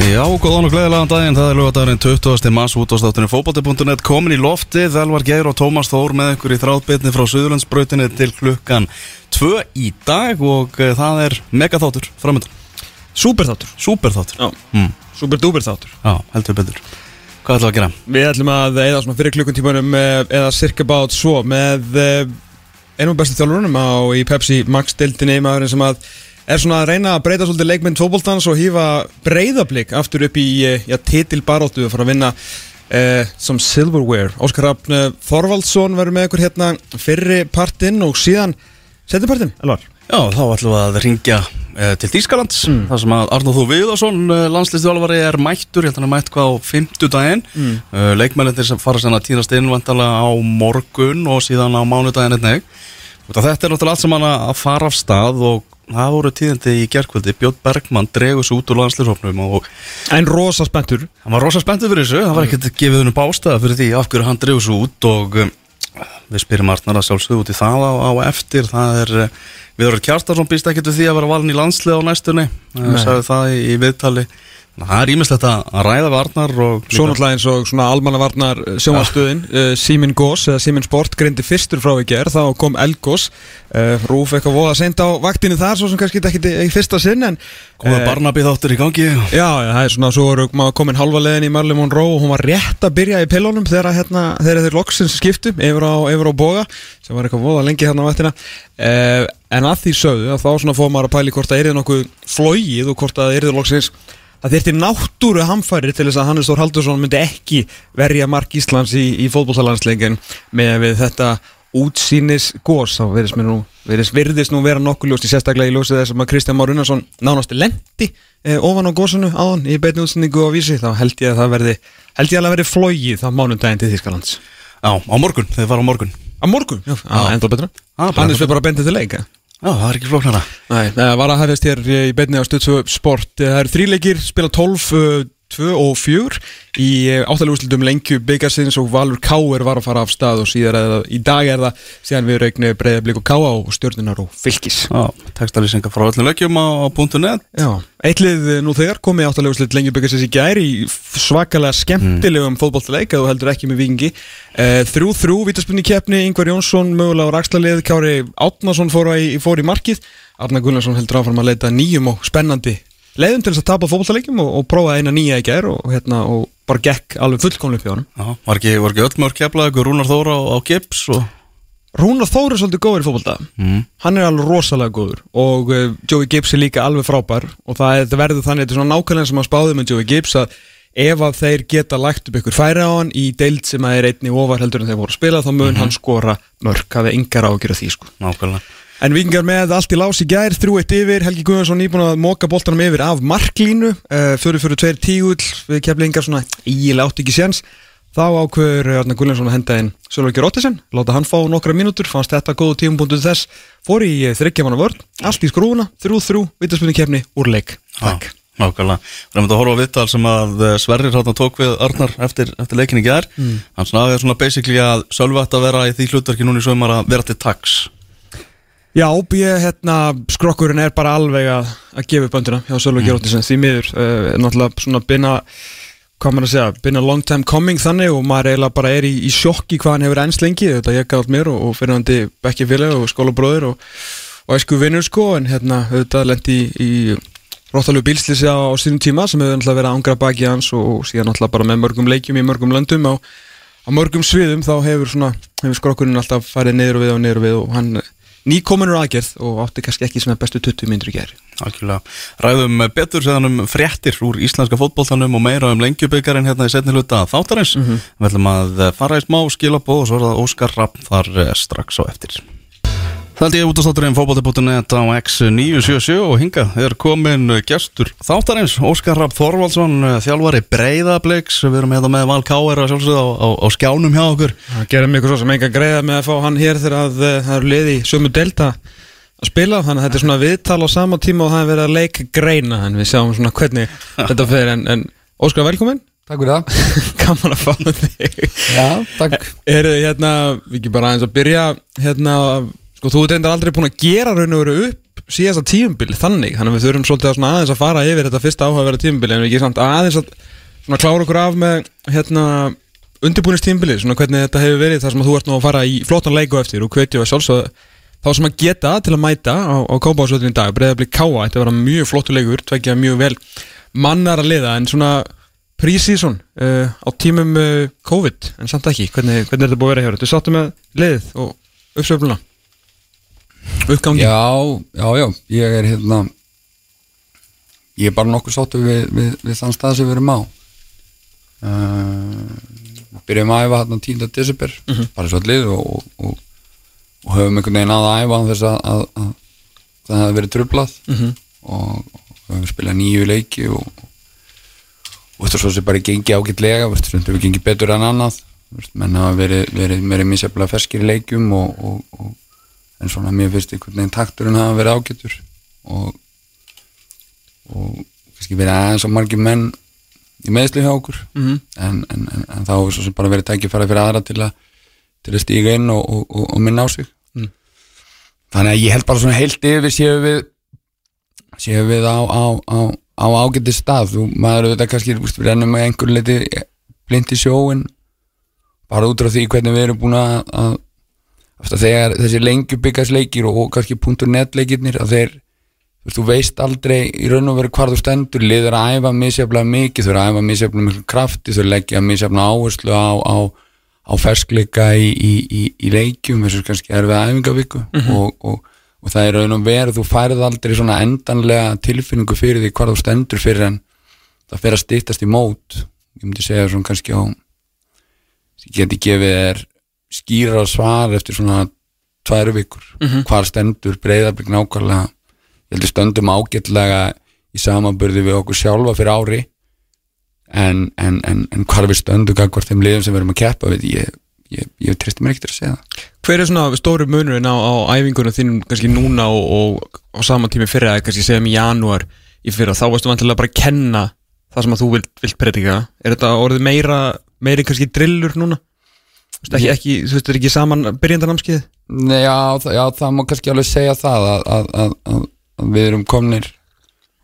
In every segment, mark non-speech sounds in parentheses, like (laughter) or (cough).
Já, góðan og gleðilegan daginn, það er lögadagurinn 20. mass útastáttunni fókbalti.net komin í loftið, Elvar Geir og Tómas Þór með ykkur í þráðbytni frá Suðurlandsbrautinni til klukkan 2 í dag og uh, það er megaþáttur framöndan, Súperþáttur superþáttur. Já, mm. súperdúper þáttur Já, heldur betur. Hvað ætlum við að gera? Við ætlum að eða svona fyrir klukkuntímanum eh, eða cirka bát svo með eh, einum bestu þjálfurunum á í Pepsi Max deildinni maðurinn sem að er svona að reyna að breyta svolítið leikmynd fótboltans og hýfa breyðablík aftur upp í eh, já, titilbaróttu að fara að vinna eh, some silverware. Óskar Rafn eh, Þorvaldsson verður með ykkur hérna fyrri partinn og síðan setjum partinn, Elvar. Já, þá ætlum við að ringja uh, til Þýskalands mm. þar sem að Arnóð Þú Viðarsson, uh, landslistjálfari er mættur, ég held að hann er mætt hvað á fimmtudaginn. Mm. uh, leikmennir sem fara sem að týnast innvæntalega á morgun og síðan á mánudaginn einnig Þetta er náttúrulega allt sem hann að fara af stað og það voru tíðandi í gerkvöldi Björn Bergmann dregur svo út úr landslýshofnum og En rosa spenntur. Hann var rosa spenntið fyrir þessu, það var ekkert gefið hennu bástæða fyrir því af hverju hann dregur svo út og um, við spyrum Arnar að sjálfsögðu út í það á, á eftir, það er uh, Viðar Kjartarsson býst ekkert við því að vera valin í landslið á næstunni, sagði það í viðtali Það er ímislegt að að ræða við Arnar og Svo náttúrulega eins og svona almannavarnar sjónvarstöðin, uh, Simin Gós eða Simin Sport greindi fyrstur frá í gerð þá kom Elgós, uh, Rúf eitthvað voða sent á vaktinu þar, svo sem kannski ekki í fyrsta sinn en komið eh, Barnaby þáttur í gangi. Já, já, það er svona, svo voru maður komin halva leiðin í Marley Monroe og hún var rétt að byrja í pillunum þegar, hérna, þeir loksins skiptu yfir á, yfir á boga sem var eitthvað voða lengi hérna á vaktina. Uh, en að því sögðu að þá svona fóð maður að pæli hvort það er nokkuð flóið og hvort það er loksins Það þurfti náttúru hamfæri til þess að Hannes Þór Haldursson myndi ekki verja mark Íslands í, í fótbollsalansleikin með þetta útsýnis gós þá verðist mér nú, verðist, virðist nú vera nokkuð ljóst í sérstaklega í ljósið þess að Kristján Már Unnarsson nánast lendi eh, ofan á gósunu áðan í beinu útsýningu á vísi. Þá held ég að það verði held ég að það verði flógið þá mánundaginn til Þískalands Já, á morgun, þeir fara á morgun. Á morgun? Já, enda betra. Hannes fyrir bara bendið til leika Já, það er ekki flóknara. Nei, það var að hæfast hér í beinni á Stutsu Sport. Það eru þríleikir, spila 12, 2 og 4 í áttalegu úrslutum lengju byggarsins og Valur Káur var að fara af stað og síðan er það, í dag er það síðan við reiknu breyðablík og káa og stjórnunar og fylgis Já, textalýsingar frá öllum leikjum á, .net. Já, eittlið nú þegar komið áttalegu úrslut lengju byggarsins í gær í svakalega skemmtilegum mm. fótballtaleik að þú heldur ekki með vikingi uh, Þrjú þrjú, vítaspunni keppni, Ingvar Jónsson mögulega á rakslalið, Kári Átnason fór í, fór í markið. Arna Gunnarsson heldur áfram að leita nýjum og spennandi leiðum til þess að tapa fótballtaleikjum og, og prófa eina nýja í gær og, hérna, og bara gekk alveg fullkomlega upp hjá hann Já, var ekki, var ekki öll mörg keflað ykkur Rúnar Þóra á, á Gips og Rúnar Þór er svolítið góður í fótballta mm. hann er alveg rosalega góður og uh, Joey Gibbs er líka alveg frábær og það, er, það verður þannig, þetta er svona nákvæmlega sem að spáði með Joey Gibbs að ef að þeir geta lagt upp ykkur færi á hann í deild sem að er einni ofar heldur en þeir voru að spila þá mun hann skora mörg, yngar En vikingar með allt í lás í gær, 3-1 yfir, Helgi Guðjónsson nýbúin að móka boltanum yfir af marklínu, uh, fyrir fyrir tveir tígull, við keflingar svona ílega átt ekki séns, þá ákveður Arna Guðjónsson að henda inn Sölvöki Róttisen, láta hann fá nokkra mínútur, fannst þetta góðu tímumbúndu þess, fór í þryggjamanna vörn, allt í skrúuna, 3-3, vitarspunni kefni, úr leik, takk. Nákvæmlega, við erum að horfa á vittal sem að eh, Sverrir hérna tók við Arnar eftir, eftir leikinni gær, mm. hann snaði svona basically að Sölvi ætti að vera í því hlutverki núni svo um að vera til taks Já, ég, hérna, skrokkurinn er bara alveg að, að gefa upp önduna hjá Sölvi mm. Róttisen, því miður, uh, náttúrulega svona binna, hvað maður að segja, binna long time coming þannig og maður eiginlega bara er í, í sjokki hvað hann hefur ennst lengi, þetta ég gaf allt mér og, og fyrir hann til bekki félag og skólabróður og, og æsku vinnur sko, en hérna, þetta lendi í, í róttalegu bílslýsi á, á sínum tíma sem hefur náttúrulega verið að ángra baki hans og, og síðan náttúrulega bara með mörgum leikjum í mörgum löndum á, á mörgum sviðum þá hefur svona, hefur skrokkurinn alltaf farið niður og við og niður og við og hann nýkominur aðgerð og átti kannski ekki svona bestu 20 myndur í gerð. Algjörlega. Ræðum betur séðan um fréttir úr íslenska fótbolltanum og meira um lengjubikarin hérna í setni hluta þáttarins. Mm -hmm. Við ætlum að fara í smá skilabóð og svo er það Óskar Rapp þar strax á eftir. Það held ég út á státturinn fókbalti.net á X977 og hinga er komin gestur þáttarins Óskar Rapp Þorvaldsson, þjálfari Breiðabliks, við erum hérna með Val Káer á, á, á skjánum hjá okkur. Það gerir mjög svo sem enga greiða með að fá hann hér þegar að, það eru liði í sömu delta að spila, þannig að þetta er svona viðtal á sama tíma og það er verið að leika greina, en við sjáum svona hvernig þetta fer, en, en Óskar velkomin. Takk fyrir það. (laughs) Gaman að fá þig. Já, takk. Er þið hérna, við ekki bara aðeins að byrja hérna Sko þú ert endar aldrei búin að gera raun og veru upp upp síðasta tíumbil þannig, þannig að við þurfum svolítið að aðeins að fara yfir þetta fyrsta áhugaverða tíumbil en við ekki samt aðeins að svona klára okkur af með hérna undirbúinistímbili, svona hvernig þetta hefur verið þar sem að þú ert nú að fara í flottan leiku eftir og hvetju að sjálfsögða þá sem að geta til að mæta á, á Kópásvöldin í dag. Breyðabli Káa, þetta var mjög flottu leikur tvekja mjög vel mannar að liða en svona prísíson uh, á tímum uh, COVID en samt ekki, hvernig, hvernig er þetta búið að vera hjá þetta? Þú sattu með liðið og uppsöfluna uppgangi Já, já, já, ég er hérna ég er bara nokkuð sáttu við, við, við þann stað sem við erum á uh, byrjum að æfa hérna 10. desember bara svo allir og, og, og, og höfum einhvern veginn að æfa þess að, að, að það hefði verið trublað Mhm. og, og höfum spilað nýju leiki og þetta er svo sem bara gengi ágætlega veist, stundum við gengi betur en annað menn hafa verið, verið meira misjaflega ferskir í og, og en svona mér finnst einhvern veginn takturinn hafa verið ágætur og og kannski verið aðeins og margir menn í meðslu hjá okkur Mhm. en, en, en, en þá er svo sem bara verið tækifæra fyrir aðra til að, til að stíga inn og, og, og, og minna á sig Mm. þannig að ég held bara svona heilt yfir séu við séu við á, á, á, á ágæti stað þú maður auðvitað kannski úst, við rennum með einhver leiti blind í sjóin bara út frá því hvernig við erum búin að, að að þegar þessi lengjubikasleikir og, og kannski .net leikirnir að þeir þú, veist, aldrei í raun og veru hvar þú stendur. Liður að æfa misjaflega mikið þú eru að æfa misjaflega mikið krafti þú að leggja misjaflega áherslu á, á, á ferskleika í, í, í, í leikjum þessu kannski er við æfingavíku og, og, og það er raun og veru þú færið aldrei svona endanlega tilfinningu fyrir því hvar þú stendur fyrir en það fer að stýttast í mót. Ég myndi segja svona kannski á ég geti gefið þér skýra svar eftir svona tvær vikur. Mhm. hvar stendur breyðarblik nákvæmlega? Ég heldur stöndum ágætlega í samanburði við okkur sjálfa fyrir ári. En, en, en, en hvar við stöndum hvort þeim liðum sem við erum að keppa við ég, ég, ég tristi mér ekkert að segja það. Hver er svona stóri munurinn á, á æfingunum þínum kannski núna og, og á sama tími fyrir að kannski segjum í janúar í fyrra, þá varstu vantilega bara að kenna það sem að þú vilt, vilt predika. Er þetta orðið meira, meiri kannski drillur núna? Þú veist, ekki, þú veist, er ekki saman byrjandanamskið? Nei, já, það, já, það má kannski alveg segja það að, að, að, að, við erum komnir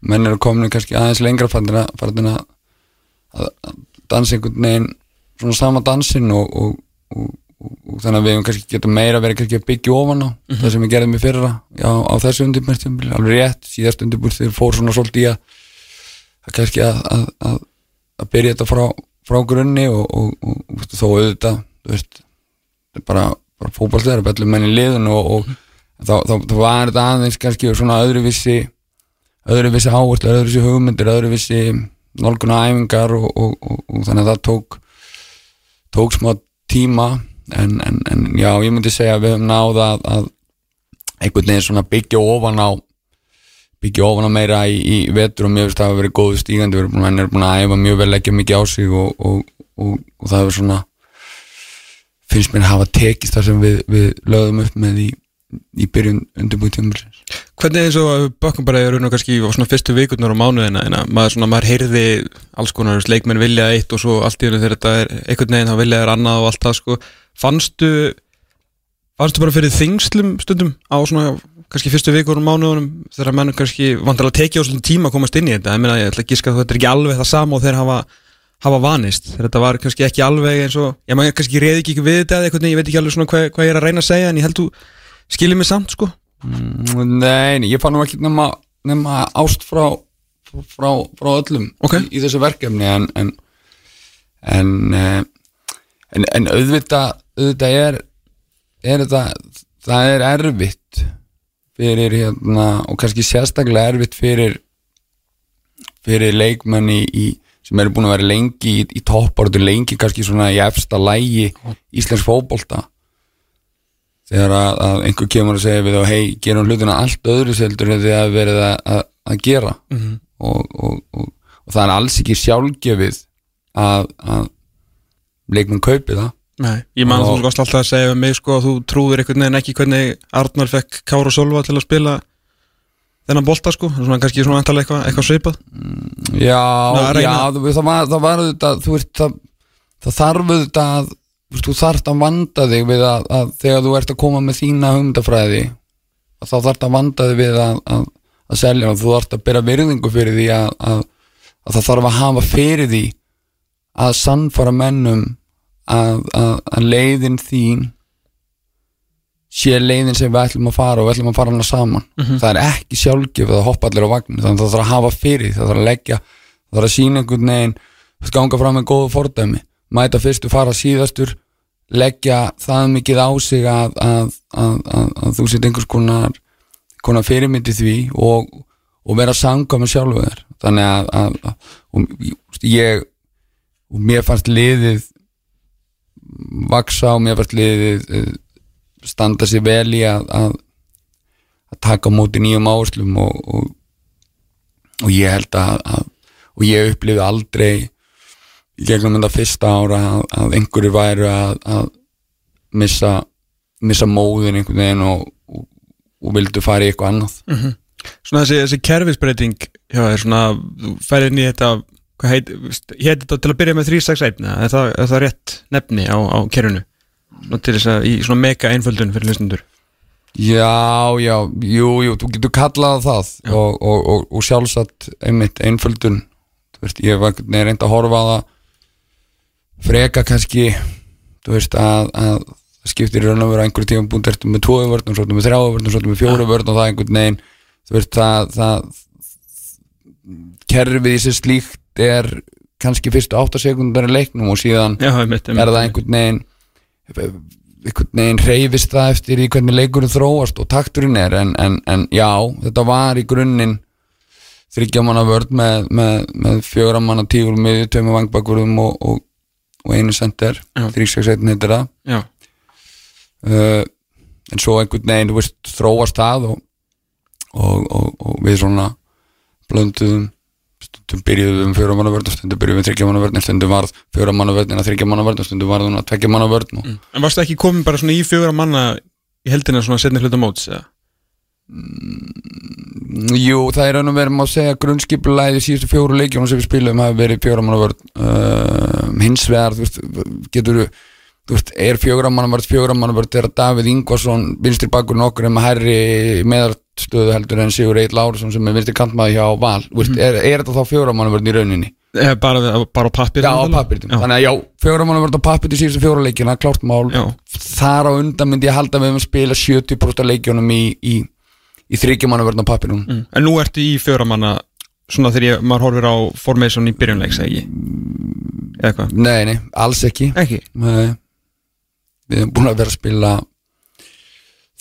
menn eru komnir kannski aðeins lengra farin að, dansa einhvern veginn svona sama dansin og, og, og, og, þannig að við hefum kannski getum meira verið kannski að byggja ofan á það sem við gerðum í fyrra já, á þessu undirbúrstjömbili, alveg rétt síðast undirbúrstjömbili fór svona svolítið að, að kannski að, að, að, að byrja þetta frá, frá grunni og, þó auðvitað þú veist, bara, bara fótballstæðar, bellum menn í liðun og, og þá, þá, þá var þetta aðeins kannski svona öðruvissi öðruvissi áherslu, öðruvissi hugmyndir öðruvissi nálguna æfingar og, og, og, þannig að það tók tók smá tíma. En, en, en já, ég myndi segja að við höfum náð að, að einhvern veginn svona byggja ofan á byggja ofan á meira í, í vetur og mér finnst það að vera góðu stígandi við erum búin, að æfa mjög vel ekki mikið á sig og það hefur svona finnst mér að hafa tekist það sem við, við lögðum upp með í, í byrjun undirbúið tímulsins Hvernig eins og bökkum bara raun og kannski á svona fyrstu vikurnar á mánuðina en að maður, maður heyrði alls konar þú veist, leikmenn vilja eitt og svo allt í raun þegar þetta er einhvern veginn þá vilja þér annað og allt það sko. Fannstu fannstu bara fyrir þingslum stundum á svona kannski fyrstu vikur og mánuðunum þegar menn kannski vantilega tekið á svona tíma að komast inn í þetta? Ég meina ég ætla að gíska að þetta er ekki alveg það sama og þeir hafa hafa vanist þetta var kannski ekki alveg eins og ég maður kannski reyði ekki við þetta eða eitthvað ég veit ekki alveg svona hvað, hvað ég er að reyna að segja en ég held þú skilir mig samt sko Mm, Nei, nei, ég fann nú ekki nema, nema ást frá, frá, frá öllum Ok. í, í þessu verkefni en en, en, eh, en, en auðvitað, auðvitað er, er þetta, það er erfitt fyrir hérna og kannski sérstaklega erfitt fyrir fyrir leikmenni í, sem eru búin að vera lengi í, í topparötu lengi kannski svona í efsta lægi íslensk fótbolta. Þegar að, að einhver kemur að segja við þá hei, gerum hlutina allt öðru seldur en þið að verið að, að, að gera. Mhm. og, og, og, og það er alls ekki sjálfgefið að, að leikmenn kaupi það. Nei, ég man að þú skoðast alltaf að segja um mig sko að þú trúður einhvern veginn ekki hvernig Arnar fekk Kára og Solva til að spila þennan bolta sko, svona kannski svona vantarlega eitthvað, eitthvað svipað? Já, Ná, já það, var, það var auðvitað þú veist, það, það þarf auðvitað að þú þarft að vanda þig við að, að þegar þú ert að koma með þína hugmyndafræði þá þarf þetta að vanda þig við að, að, að selja og þú þarf að bera virðingu fyrir því að, að, að það þarf að hafa fyrir því að sannfara mennum að leiðin þín sé leiðin sem við ætlum að fara og við ætlum að fara hana saman. Það er ekki sjálfgefið að hoppa allir á vagnin þannig að það þarf að hafa fyrir það þarf að leggja það þarf að sína einhvern veginn ganga fram með góðu fordæmi mæta fyrstu, fara síðastur leggja það mikið á sig að, að, að, að, þú set einhvers konar, konar fyrirmyndi því og, og vera sanga með sjálfu þér. Þannig að, að, að og ég og mér fannst liðið vaksa og mér fannst liðið eh, standa sér vel í að að, að taka móti nýjum áherslum og, og, og ég held að, að og ég upplifði aldrei í gegnum þetta fyrsta ára að, einhverju væru að, missa, missa móðin einhvern veginn og, og, vildu fara í eitthvað annað. Svona þessi, þessi kerfisbreyting já, er svona, þú færið inn í þetta hvað heit, heit þetta til að byrja með 361 eða er það, er það rétt nefni á, á kerfinu til þess að í svona mega einföldun fyrir hlustundur Já, já, jú, jú, þú getur kallað það og, og, og, og sjálfsagt einmitt einföldun. Veist, ég var einhvern veginn reynd að horfa á það freka kannski þú veist, að, að skiptir í raun og veru að einhverju tíma búin ertu með tvoðu vörn og svo ertu með þrjáðu vörn og svo ertu með fjóru vörn og það einhvern veginn þú veist, það, það kerfið í sér slíkt er kannski fyrstu áttasekundar í leiknum og síðan Já, einmitt, einmitt. er það einhvern veginn einhvern veginn reyfist það eftir í hvernig leikurinn þróast og takturinn er en, en, en já, þetta var í grunninn þryggja manna vörð með, með, með fjögra manna tígur með tömu vangbakverðum og, og, og einu sender Já. 361 heitir það uh, en svo einhvern veginn þú veist, þróast það og, og, og, og við svona blönduðum stundum byrjuðum fjóra manna vörn stundum byrjuðum við þryggja manna vörn stundum varð fjóra manna vörn en að þryggja manna vörn stundum varð hún að tvekja manna vörn og, en varstu ekki komin bara svona í fjögur manna í heldina svona setni hluta móts eða? Jú, það er og verið má segja grunnskipulæði síðustu fjóru leikjónum sem við spilum hafi verið fjóra manna vörn uh, hins vegar, þú veist, getur þú veist, er fjóra manna vörn fjóra manna vörn þegar Davíð Ingvarsson vinstri bakur nokkur um að herri meðarstöðu heldur en Sigur Eitt Lárusson sem er vinstri kantmaði hjá Val þú veist, er, er þetta þá fjóra manna vörn í rauninni? Eða bara, bara á pappir Já, á pappir, þannig að já, fjóra manna vörn á pappir til síðustu fjóra leikjuna, klárt mál Já. þar á undan myndi ég halda við um að spila 70% af leikjónum í, í, í þryggja manna vörn á pappirunum Mm. En nú ertu í fjögur manna svona þegar ég, maður horfir á formation í ekki eða hvað? Nei, nei, alls ekki Ekki? Nei. Við erum búin að vera að spila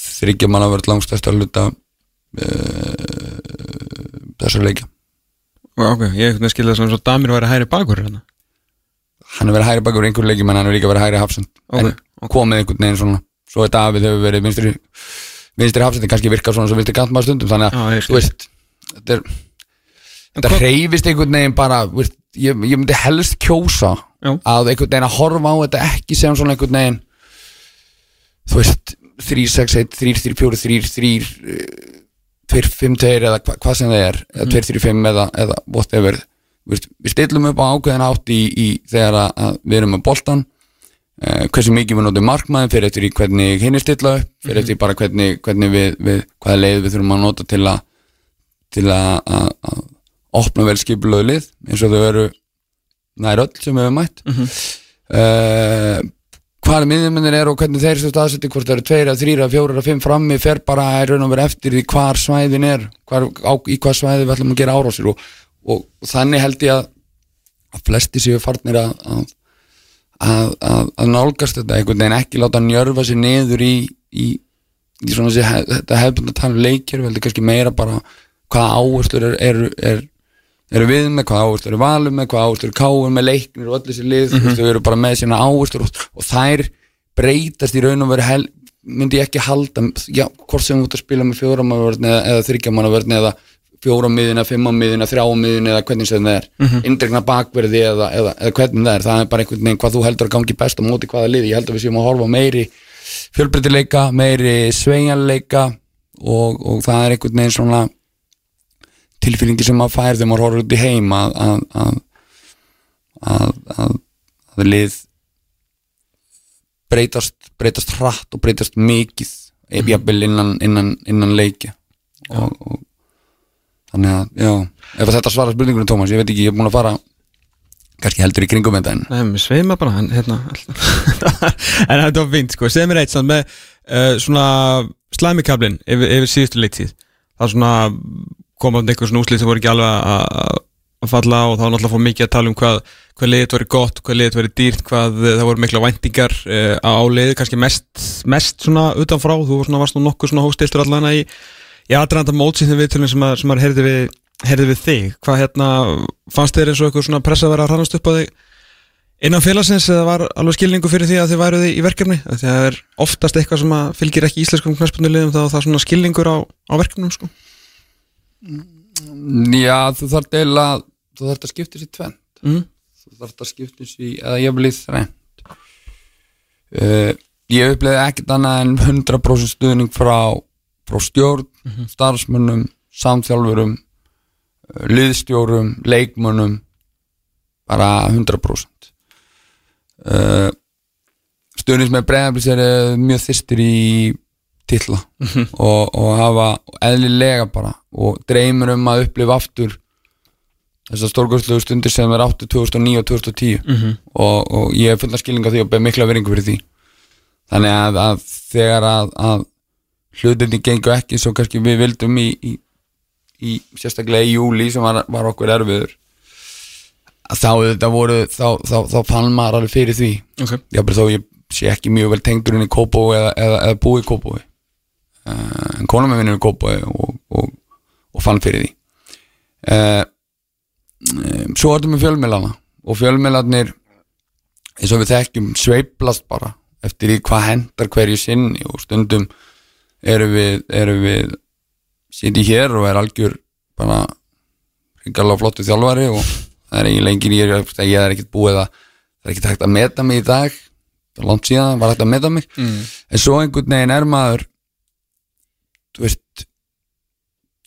þryggja manna verið langstæst að hluta þessar leikja Ok, ég skilði það sem svo Damir væri hæri bakur hérna. Hann er verið hægri bakur einhver leikjum en hann er líka verið hægri hafsend. Ok, en komið einhvern veginn svona svo er Davíð hefur verið vinstri vinstri hafsend en kannski virkar svona svo vinstri kantmaður stundum þannig að ég þú veist þetta, er, þetta hreyfist einhvern veginn bara veist, ég, ég myndi helst kjósa Já. að einhvern veginn að horfa á þetta ekki sem svona einhvern veginn þú veist 3, 6, 1, 3, 3, 4, 3, 3 2, 5, 2 eða hva, hvað sem það er eða 2, 3, 5 eða, eða whatever. Veist, við stillum upp á ákveðin átt í, í þegar að, við erum með boltan uh, hversu mikið við notum markmaðin fyrir eftir í hvernig hinn er stilla upp fyrir eftir bara hvernig, hvernig við, við hvaða leið við þurfum að nota til að til að, opna vel skipulöðu lið eins og þau eru nær öll sem við hefum mætt. Mm -hmm. Hvaða miðjuminnir eru og hvernig þeir stöðst aðsetting hvort það eru tveir að þrýra, fjóra fimm frammi fer bara í raun og vera eftir því hvar svæðin er hvar, á, í hvað svæði við ætlum að gera árásir og, og, þannig held ég að, að flesti séu farnir að, að, að, að, að nálgast þetta einhvern veginn ekki láta njörfa sér niður í, í, í svona þessi, þetta hefðbund að tala um leikir veldur kannski meira bara hvaða áherslur eru er, er, eru við með, hvaða áherslur eru valum með, hvaða áherslur eru káum með leiknir og öll þessi lið, mm -hmm. þau eru bara með sína áherslur og, og þær breytast í raun og veru myndi ég ekki halda já, hvort sem þú ert að spila með fjóramannavörn eða, þryggjamannavörn eða eða fimmammiðin eða þrjámiðin eða hvernig sem það er mm -hmm. indregna bakverði eða, eða, eða hvernig það er það er bara einhvern veginn hvað þú heldur að gangi best á móti hvaða liði, ég held að við séum að horfa meiri fjölbreytileika, meiri sveigjanleika og, og það er einhvern veginn svona tilfýringi sem maður fær þegar maður horfður út í heim að að, að, að, að, að lið breytast, breytast hratt og breytast mikið mm. jafnvel innan, innan, innan leikja. Og, og þannig að, já, ef þetta svara spurningunum Tómas, ég veit ekki, ég er búin að fara kannski heldur í kringum þetta en Nei, sveima bara en, hérna, (laughs) en þetta var fínt sko, segð mér eitt með uh, svona slæmikablin yfir, yfir síðustu leiktíð. Það svona kom á einhver svona úslið sem voru ekki alveg að að falla og þá náttúrulega fór mikið að tala um hvað, hvað liðið verið gott, hvað liðið verið dýrt hvað það voru mikla væntingar uh, á liðið, kannski mest, mest svona utanfrá, þú svona, varst nú nokkuð svona hóstiltur allan í, í aðranda mótsýðin við til sem að, sem að herði við, herði við þig, hvað hérna fannst þér eins og eitthvað svona pressa að vera að rannast upp á þig innan félagsins eða var alveg skilningu fyrir því að þið væruði í verkefni? Það er oftast eitthvað sem fylgir ekki íslenskum knæspunulegum þá það er svona skilningur á, á verkefnum sko. Já, þú þarf deila þú þarf að skipta sér tvent mm. þú þarf að skipta sér eða ég vil í þrend uh, ég uppleiði ekkert annað en 100% stuðning frá, frá stjórn, mm -hmm. starfsmönnum samþjálfurum uh, liðstjórum, leikmönnum bara 100% uh, með bregðarblis er mjög þyrstir í tilla mm -hmm. og, og hafa eðlilega bara og dreymur um að upplifa aftur þessar stórgóðslegu stundir sem er áttu 2009 og 2010 mm -hmm. og, og ég hef fulla skilninga því og beð mikla veringu fyrir því þannig að, að þegar að, að hlutinni gengur ekki svo kannski við vildum í, í, í sérstaklega í júli sem var, var okkur erfiður þá þetta voru þá, þá, þá fann maður alveg fyrir því okay. jábel þó ég sé ekki mjög vel tengdur inn í Kópói eða, eða, eða búi í Kópói en konum er vinnur í Kópói og, og, og fann fyrir því uh, um, svo ertum við fjölmilana og fjölmilanir eins og við þekkjum sveiplast bara eftir í hvað hendar hverju sinni og stundum eru við, við sýndi hér og er algjör bara ringalega flottu þjálfari og það er eiginlega engin ég, ég er ekkert búið að það er ekkert hægt að meta mig í dag það er langt síðan, var hægt að meta mig mm. en svo einhvern veginn er maður veist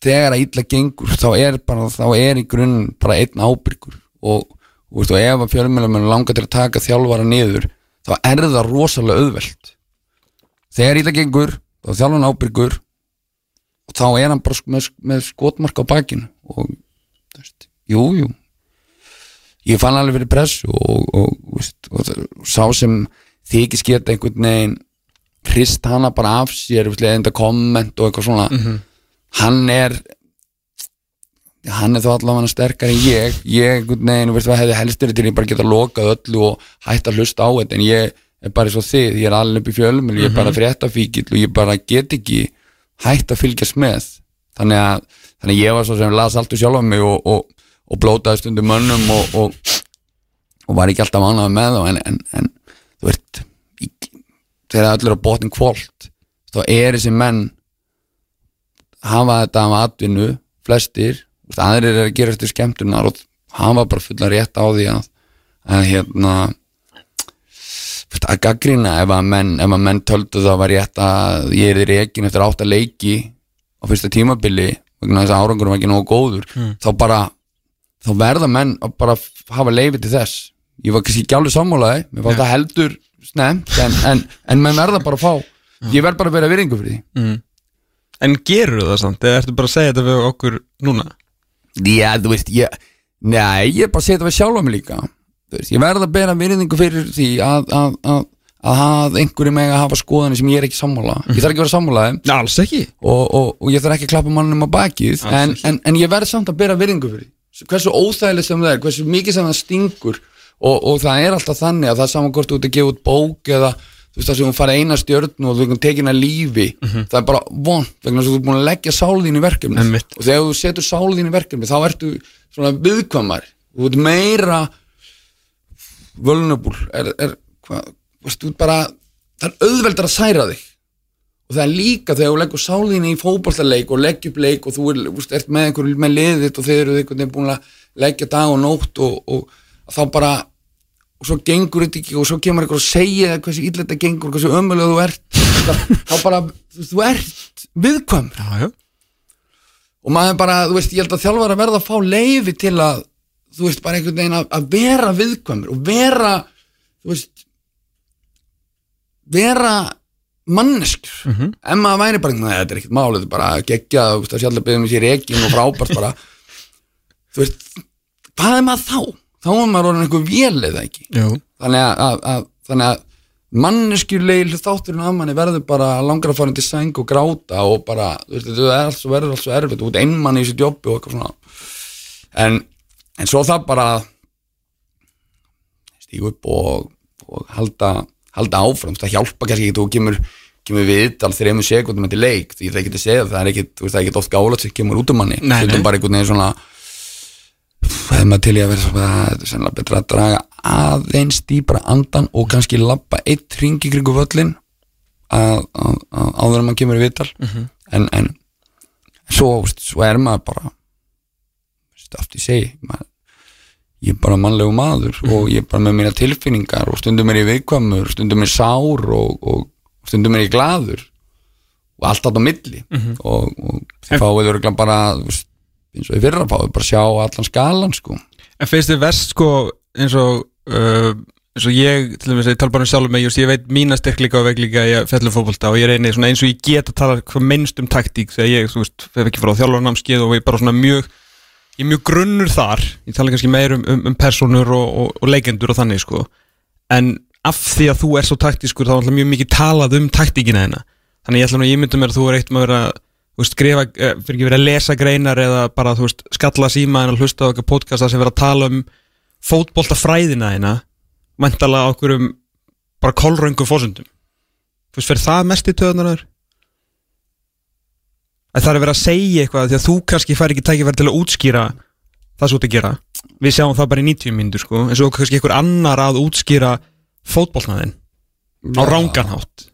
þegar að illa gengur þá er bara, þá er í grunn bara einn ábyrgur. Og, og, veist, og ef að fjölmjölum langar til að taka þjálfara niður, þá er það rosalega auðvelt. Þegar illa gengur, þá er þjálfan ábyrgur og þá er hann bara með, með skotmark á bakinu. Og þú veist, jú, jú. Ég fann alveg fyrir press og, og, veist, og sá sem þykir sketa einhvern veginn hrist hana bara af sér eða komment og eitthvað svona. Mm -hmm hann er hann er þá allavega sterkar en ég. Ég, neina, veist hvað, hefði helstur til ég bara geta lokað öllu og hægt að hlusta á þetta en ég er bara svo þið, ég er allir upp í fjölum ég er bara Mhm. fréttafíkil og ég bara get ekki hægt að fylgjast með. Þannig að, þannig að ég var svo sem las allt úr sjálf á mig og, og, og blótaði stundum mönnum og, og, og var ekki alltaf ánað með þá en, en, en þú veist þegar allir á botnin kvólt þá er þessi menn hafa þetta af atvinnu flestir, aðrir er að gera eftir skemmtunar og hafa bara fulla rétt á því að, að hérna að gaggrina ef að menn, ef að menn töldu það var rétt að ég er í reikin eftir átt að leiki á fyrsta tímabili vegna þess að árangurum var ekki nógu góður þá bara, þá verða menn að bara hafa leifi til þess. Ég var kannski ekki alveg sammálaði mér fannst það heldur snemt en, en, en menn verða bara að fá ég verð bara að vera viringu fyrir því. Mm. En gerur það samt, eða ertu bara að segja þetta við okkur núna? Já, þú veist, ég Nei, ég er bara að segja þetta við sjálfa mig líka. Veist, Ég verð að bera virðingu fyrir því að, að, að, að, einhverju meg að hafa skoðanir sem ég er ekki sammála. Ég þarf ekki að vera sammálaði alls ekki. Og, og, og ég þarf ekki að klappa mannum á bakið. En, en, en ég verð samt að bera virðingu fyrir Hversu óþægilegt sem það er, hversu mikið sem það stingur og, og það er alltaf þannig að það er saman hvort þú ert að gefa út bók eða þú veist það sem hún fara eina stjörn og þú veist tekin að lífi það er bara vond vegna þú ert búin að leggja sálðín í verkefni Einmitt. og þegar þú setur sálðín í verkefni þá ertu svona viðkvæmar þú ert meira vulnerable. Er, er, hva, veist, bara það er auðveldar að særa þig. Og það er líka þegar þú leggur sálinni í fótballtaleik og leggja upp leik og þú er, veist, ert með einhver með liðið og þeir eru einhvern veginn búin að leggja dag og nótt og, og þá bara og svo gengur þetta ekki og svo kemur einhver og segja þér hversu illa þetta gengur, hversu ömulega þú ert. Það, þá bara, þú ert viðkvæm Já, já. Og maður bara, þú veist, ég held að þjálfar að verða að fá leifi til að, þú veist, bara einhvern veginn að, að vera viðkvæmur og vera, þú veist vera manneskjur. En maður væri bara, neða, þetta er ekkert málið þetta bara geggja, þú veist, að sjálf að byggja sér ekki og frábært bara. Þú veist, hvað er maður þá? Þá er maður orðin einhver vél eða ekki? Þannig að, að, að, þannig að manneskjuleil þátturinn af manni verður bara langar að fara til sæng og gráta og bara, þú veist, þetta er alls verður alls svo erfitt, ert einmann í þessu jobbi og eitthvað svona. En, en svo það bara stígu upp og, og halda, halda áfram, það hjálpa kannski ekki þú kemur, kemur við all þreymur sekundum til leik, því það getur segja það er ekkit, þú veist, það er ekkit oft gálat sem kemur út um manni. Stundum nei. bara einhvern veginn svona hefði maður til í að vera svona, er betra að draga aðeins dýbra andan og kannski labba eitt ringi kringu völlin að, að, að áður en maður kemur í vital en, en svo, svo er maður bara aftur ég segi maður, ég er bara mannlegu maður og ég er bara með mína tilfinningar og stundum er ég viðkvæmur, stundum er ég sár og, og stundum er ég glaður og allt átt á milli. Og, og þið fáið örgulega bara eins og í fyrra fáið bara að sjá allan skalan sko. En finnst þið verst sko eins og uh, eins og ég, til dæmis, ég tala bara um sjálf just, ég veit mína styrkleika og veikleika í fellum fótbolta og ég reyni svona eins og ég get að tala hvað minnst um taktík þegar ég, þú veist, fer ekki frá þjálfarnámskið og ég bara svona mjög ég er mjög grunnur þar, ég tala kannski meir um, um, um personur og, og, og leikendur og þannig sko, en af því að þú er svo taktískur þá er alltaf mjög mikið talað um taktíkina þeina, þannig ég ætla nú að ég myndi mér að þú er eitt maður að þú veist, skrifa, eh, fyrir ekki verið að lesa greinar eða bara, þú veist, skalla síma en að hlusta á eitthvað podcasta sem verið að tala um fótboltafræðina þeina mæntalega á okkur um bara kolröngu fósundum þú veist, fyrir það mest í töðunar að það er verið að segja eitthvað því að þú kannski fær ekki tækifæri til að útskýra það svo til að gera. Við sjáum það bara í 90 myndur sko en svo kannski einhver annar að útskýra fótboltnaðin á ránganhátt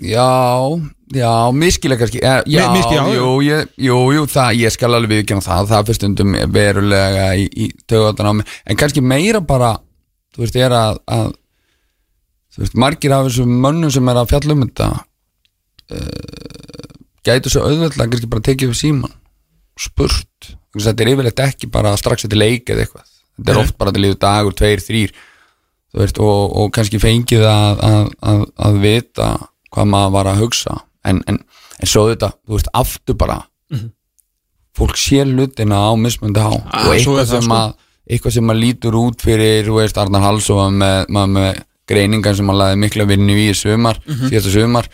Já, já, miskilega kannski eh, Já, miski- já, já. jú, jú, það, ég skal alveg viðkjanna það það fyrir stundum verulega í, í tögatan á mig, en kannski meira bara þú veist, er að, að þú veist, margir af þessum mönnum sem er að fjalla um þetta uh, gætu svo auðveldlega kannski bara tekið upp síman spurt, þetta er yfirleitt ekki bara strax eftir leik eða eitthvað. Þetta er oft bara til líður dagur, tveir, þrýr þú veist, og, og kannski fengið að, að, að, að vita hvað maður var að hugsa. En, en, en svo þetta, þú veist, aftur bara fólk sér hlutina á mismundi há Ah, og eitthvað sem, sko. að, eitthvað sem að lítur út fyrir, þú veist, Arnar Halsóa með, maður með greiningar sem að laði mikla vinnu í sumar, síðasta sumar.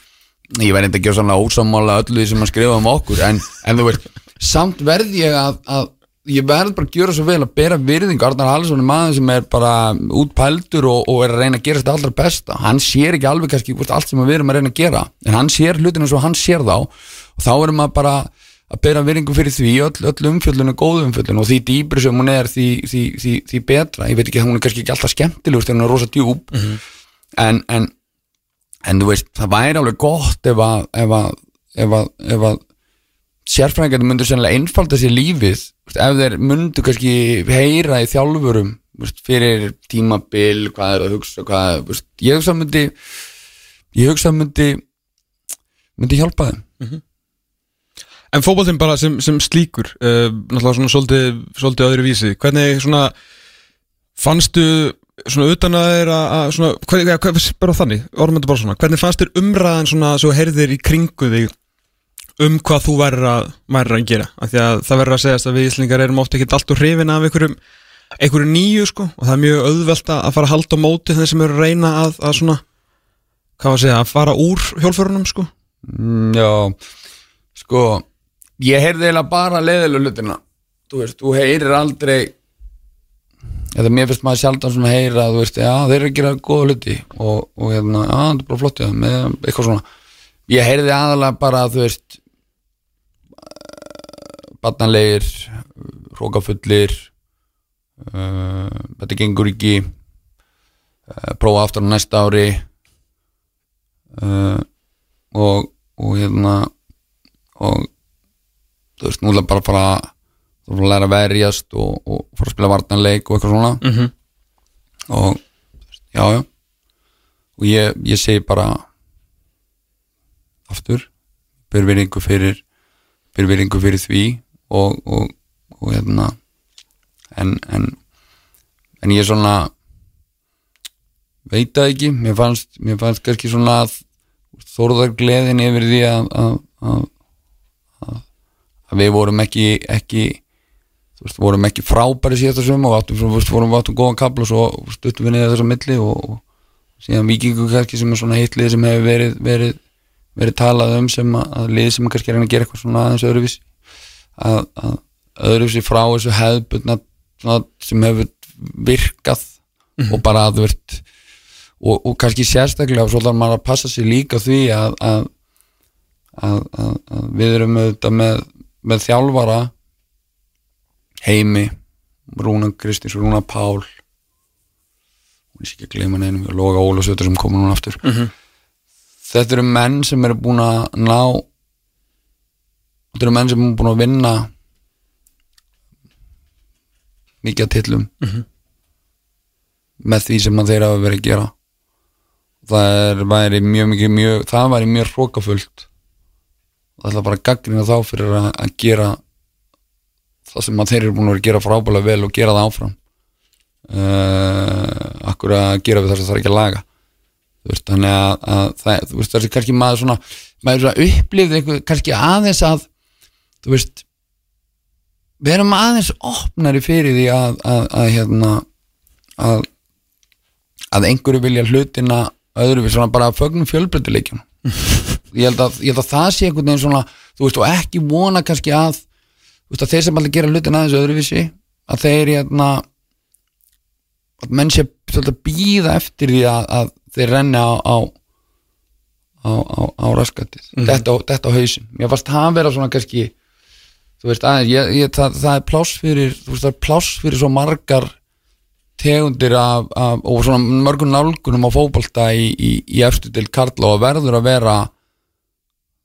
Ég verði ekki að gera svona ósamála öllu því sem að skrifa um okkur en, en þú veist, samt verð ég að, að ég verð bara að gjöra svo vel að bera virðing Arnar Hallsson er maður sem er bara útpældur og, og er að reyna að gera þetta allra besta. Hann sér ekki alveg kannski veist, allt sem við erum að reyna að gera en hann sér hlutina svo hann sér þá. Og þá erum maður bara að bera virðingu fyrir því öll, öll umfjöllun er góð umfjöllun og því dýbri sem hún er því, því, því, því betra. Ég veit ekki að hún er kannski ekki alltaf skemmtilegur þegar hún er rosa djúb en, en, en þú veist, það væri alveg gott ef að, ef að, ef að, ef að sérfræðingarnir myndu sennilega einfalda sér lífið ef þeir myndu kannski heyra í þjálfurum fyrir tímabil, hvað er að hugsa hvað veist, ég hugsa myndi ég hugsa myndi myndi hjálpa þeim. En fótboltinn bara sem, sem slíkur uh, náttúrulega svona svolítið, svolítið öðru vísi. Hvernig svona fannstu svona utan að þeir að svona, hvað, bara þannig, þetta bara svona hvernig fannst þér umræðan svona svo heyrðir í kringu þig um hvað þú verður að, að gera. Af því að það verður að segjast að við Íslingar erum ofta ekki alltaf hrifin af einhverjum einhverju nýju sko. Og það er mjög auðvelt að að fara að halda á móti þeir sem eru að reyna að, að svona hvað var að segja, að fara úr hjólförunum sko. Mm, Já, sko ég heyrði eiginlega bara leiðilega hlutina. Þú veist, þú heyrir aldrei eða mér finnst maður sjaldan svona heyra, þú veist, já, þeir eru að gera góða hluti og, og hérna, já, það er bara flott já, með eitthvað svona. Ég heyrði aðalega bara, þú veist barnanlegir hrókafullir uh, þetta gengur ekki uh, prófa aftur á næsta ári uh, og, og hérna og þú veist, nú er bara fara að læra að verjast og, og fara að spila varnarleik og eitthvað svona. Mm -hmm. og veist, já, og ég, ég segi bara aftur ber veringu fyrir ber veringu fyrir því og, og, og hérna en, en en ég er svona veit það ekki. Mér fannst, mér fannst kannski svona að þóruðar gleðin yfir því að, að, að, að, að við vorum ekki, ekki þú veist, vorum ekki frábæri síðast þessum og áttum, þú veist, vorum áttum góðan kabla og svo stuttum við niður þessa milli og, og síðan vikingu kannski sem er svona heitlið sem hefur verið, verið, verið talað um sem að, að lið sem kannski er að að gera eitthvað svona aðeins öðruvísi að, að öðruvísi frá þessu hefðbundna sem hefur virkað og bara að veist og, og kannski sérstaklega og svo þarf maður að passa sig líka því að, að, að, að, við erum auðvitað með, með þjálfara heimi Rúna Kristins, Rúna Pál og ég sé ekki að gleyma neinum og Loga Ólasötur sem komur núna aftur. Þetta eru menn sem eru búin að ná þetta eru menn sem eru búin að vinna mikið að tillum með því sem þeir hafa verið að gera. Það er, væri mjög mikið mjög, það væri mjög hrókafullt það ætla bara að gaggrina þá fyrir að, að gera það sem þeir eru búin að gera frábælega vel og gera það áfram. Uh, akkur að gera við þess að það er ekki að laga. Þannig að, að það, þú veist, það er kannski maður svona maður svona upplifði kannski aðeins að þú veist við erum aðeins opnari fyrir því að, að, að hérna að að einhverju vilja hlutina öðru við svona bara fögnum fjölbreytileikjum. (laughs) Ég, held að- ég held að það sé einhvern veginn svona þú veist og ekki vona kannski að þú veist að þeir sem allir gera hlutina aðeins öðruvísi að þeir hérna að menn sé svolítið að býða eftir því að, að þeir renni á á, á, á, á raskatið. Þetta, á- þetta á hausinn. Mér fannst það vera svona kannski veist aðeins, ég, ég, það, það er pláss fyrir þú veist það er pláss fyrir svo margar tegundir af, af og svona mörgum nálgunum á fótbolta í, í, í efstu til Karla og verður að vera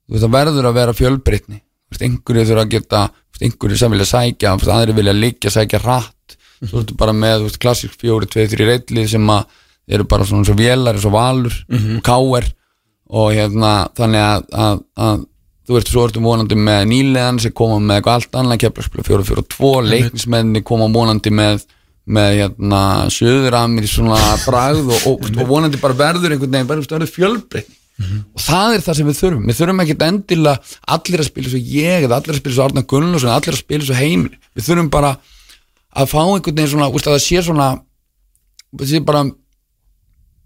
þú veist það verður að vera fjölbreytni. Þú veist einhverju þurfa að geta einhverju sem vilja sækja, aðri vilja liggja sækja hratt, svo ertu bara með þú veist, klassísk fjóri, tvei, þrý reyðlið sem að eru bara svona svo vélar, svo valur og káer og hérna þannig að, að, að þú veist, svo ertu vonandi með nýlegan sem koma með eitthvað allt annað fjóra, tvo, leiknismenni koma vonandi með með hérna söðuramir í svona bragð og, og, og vonandi bara verður einhvern veginn, bara verður fjölbreytni og það er það sem við þurfum. Við þurfum ekkert endilega allir að spila svo ég eða allir að spila svo Arna Gunnlaugsson allir að spila svo heimir. Við þurfum bara að fá einhvern veginn svona úst, að það sé svona það sé bara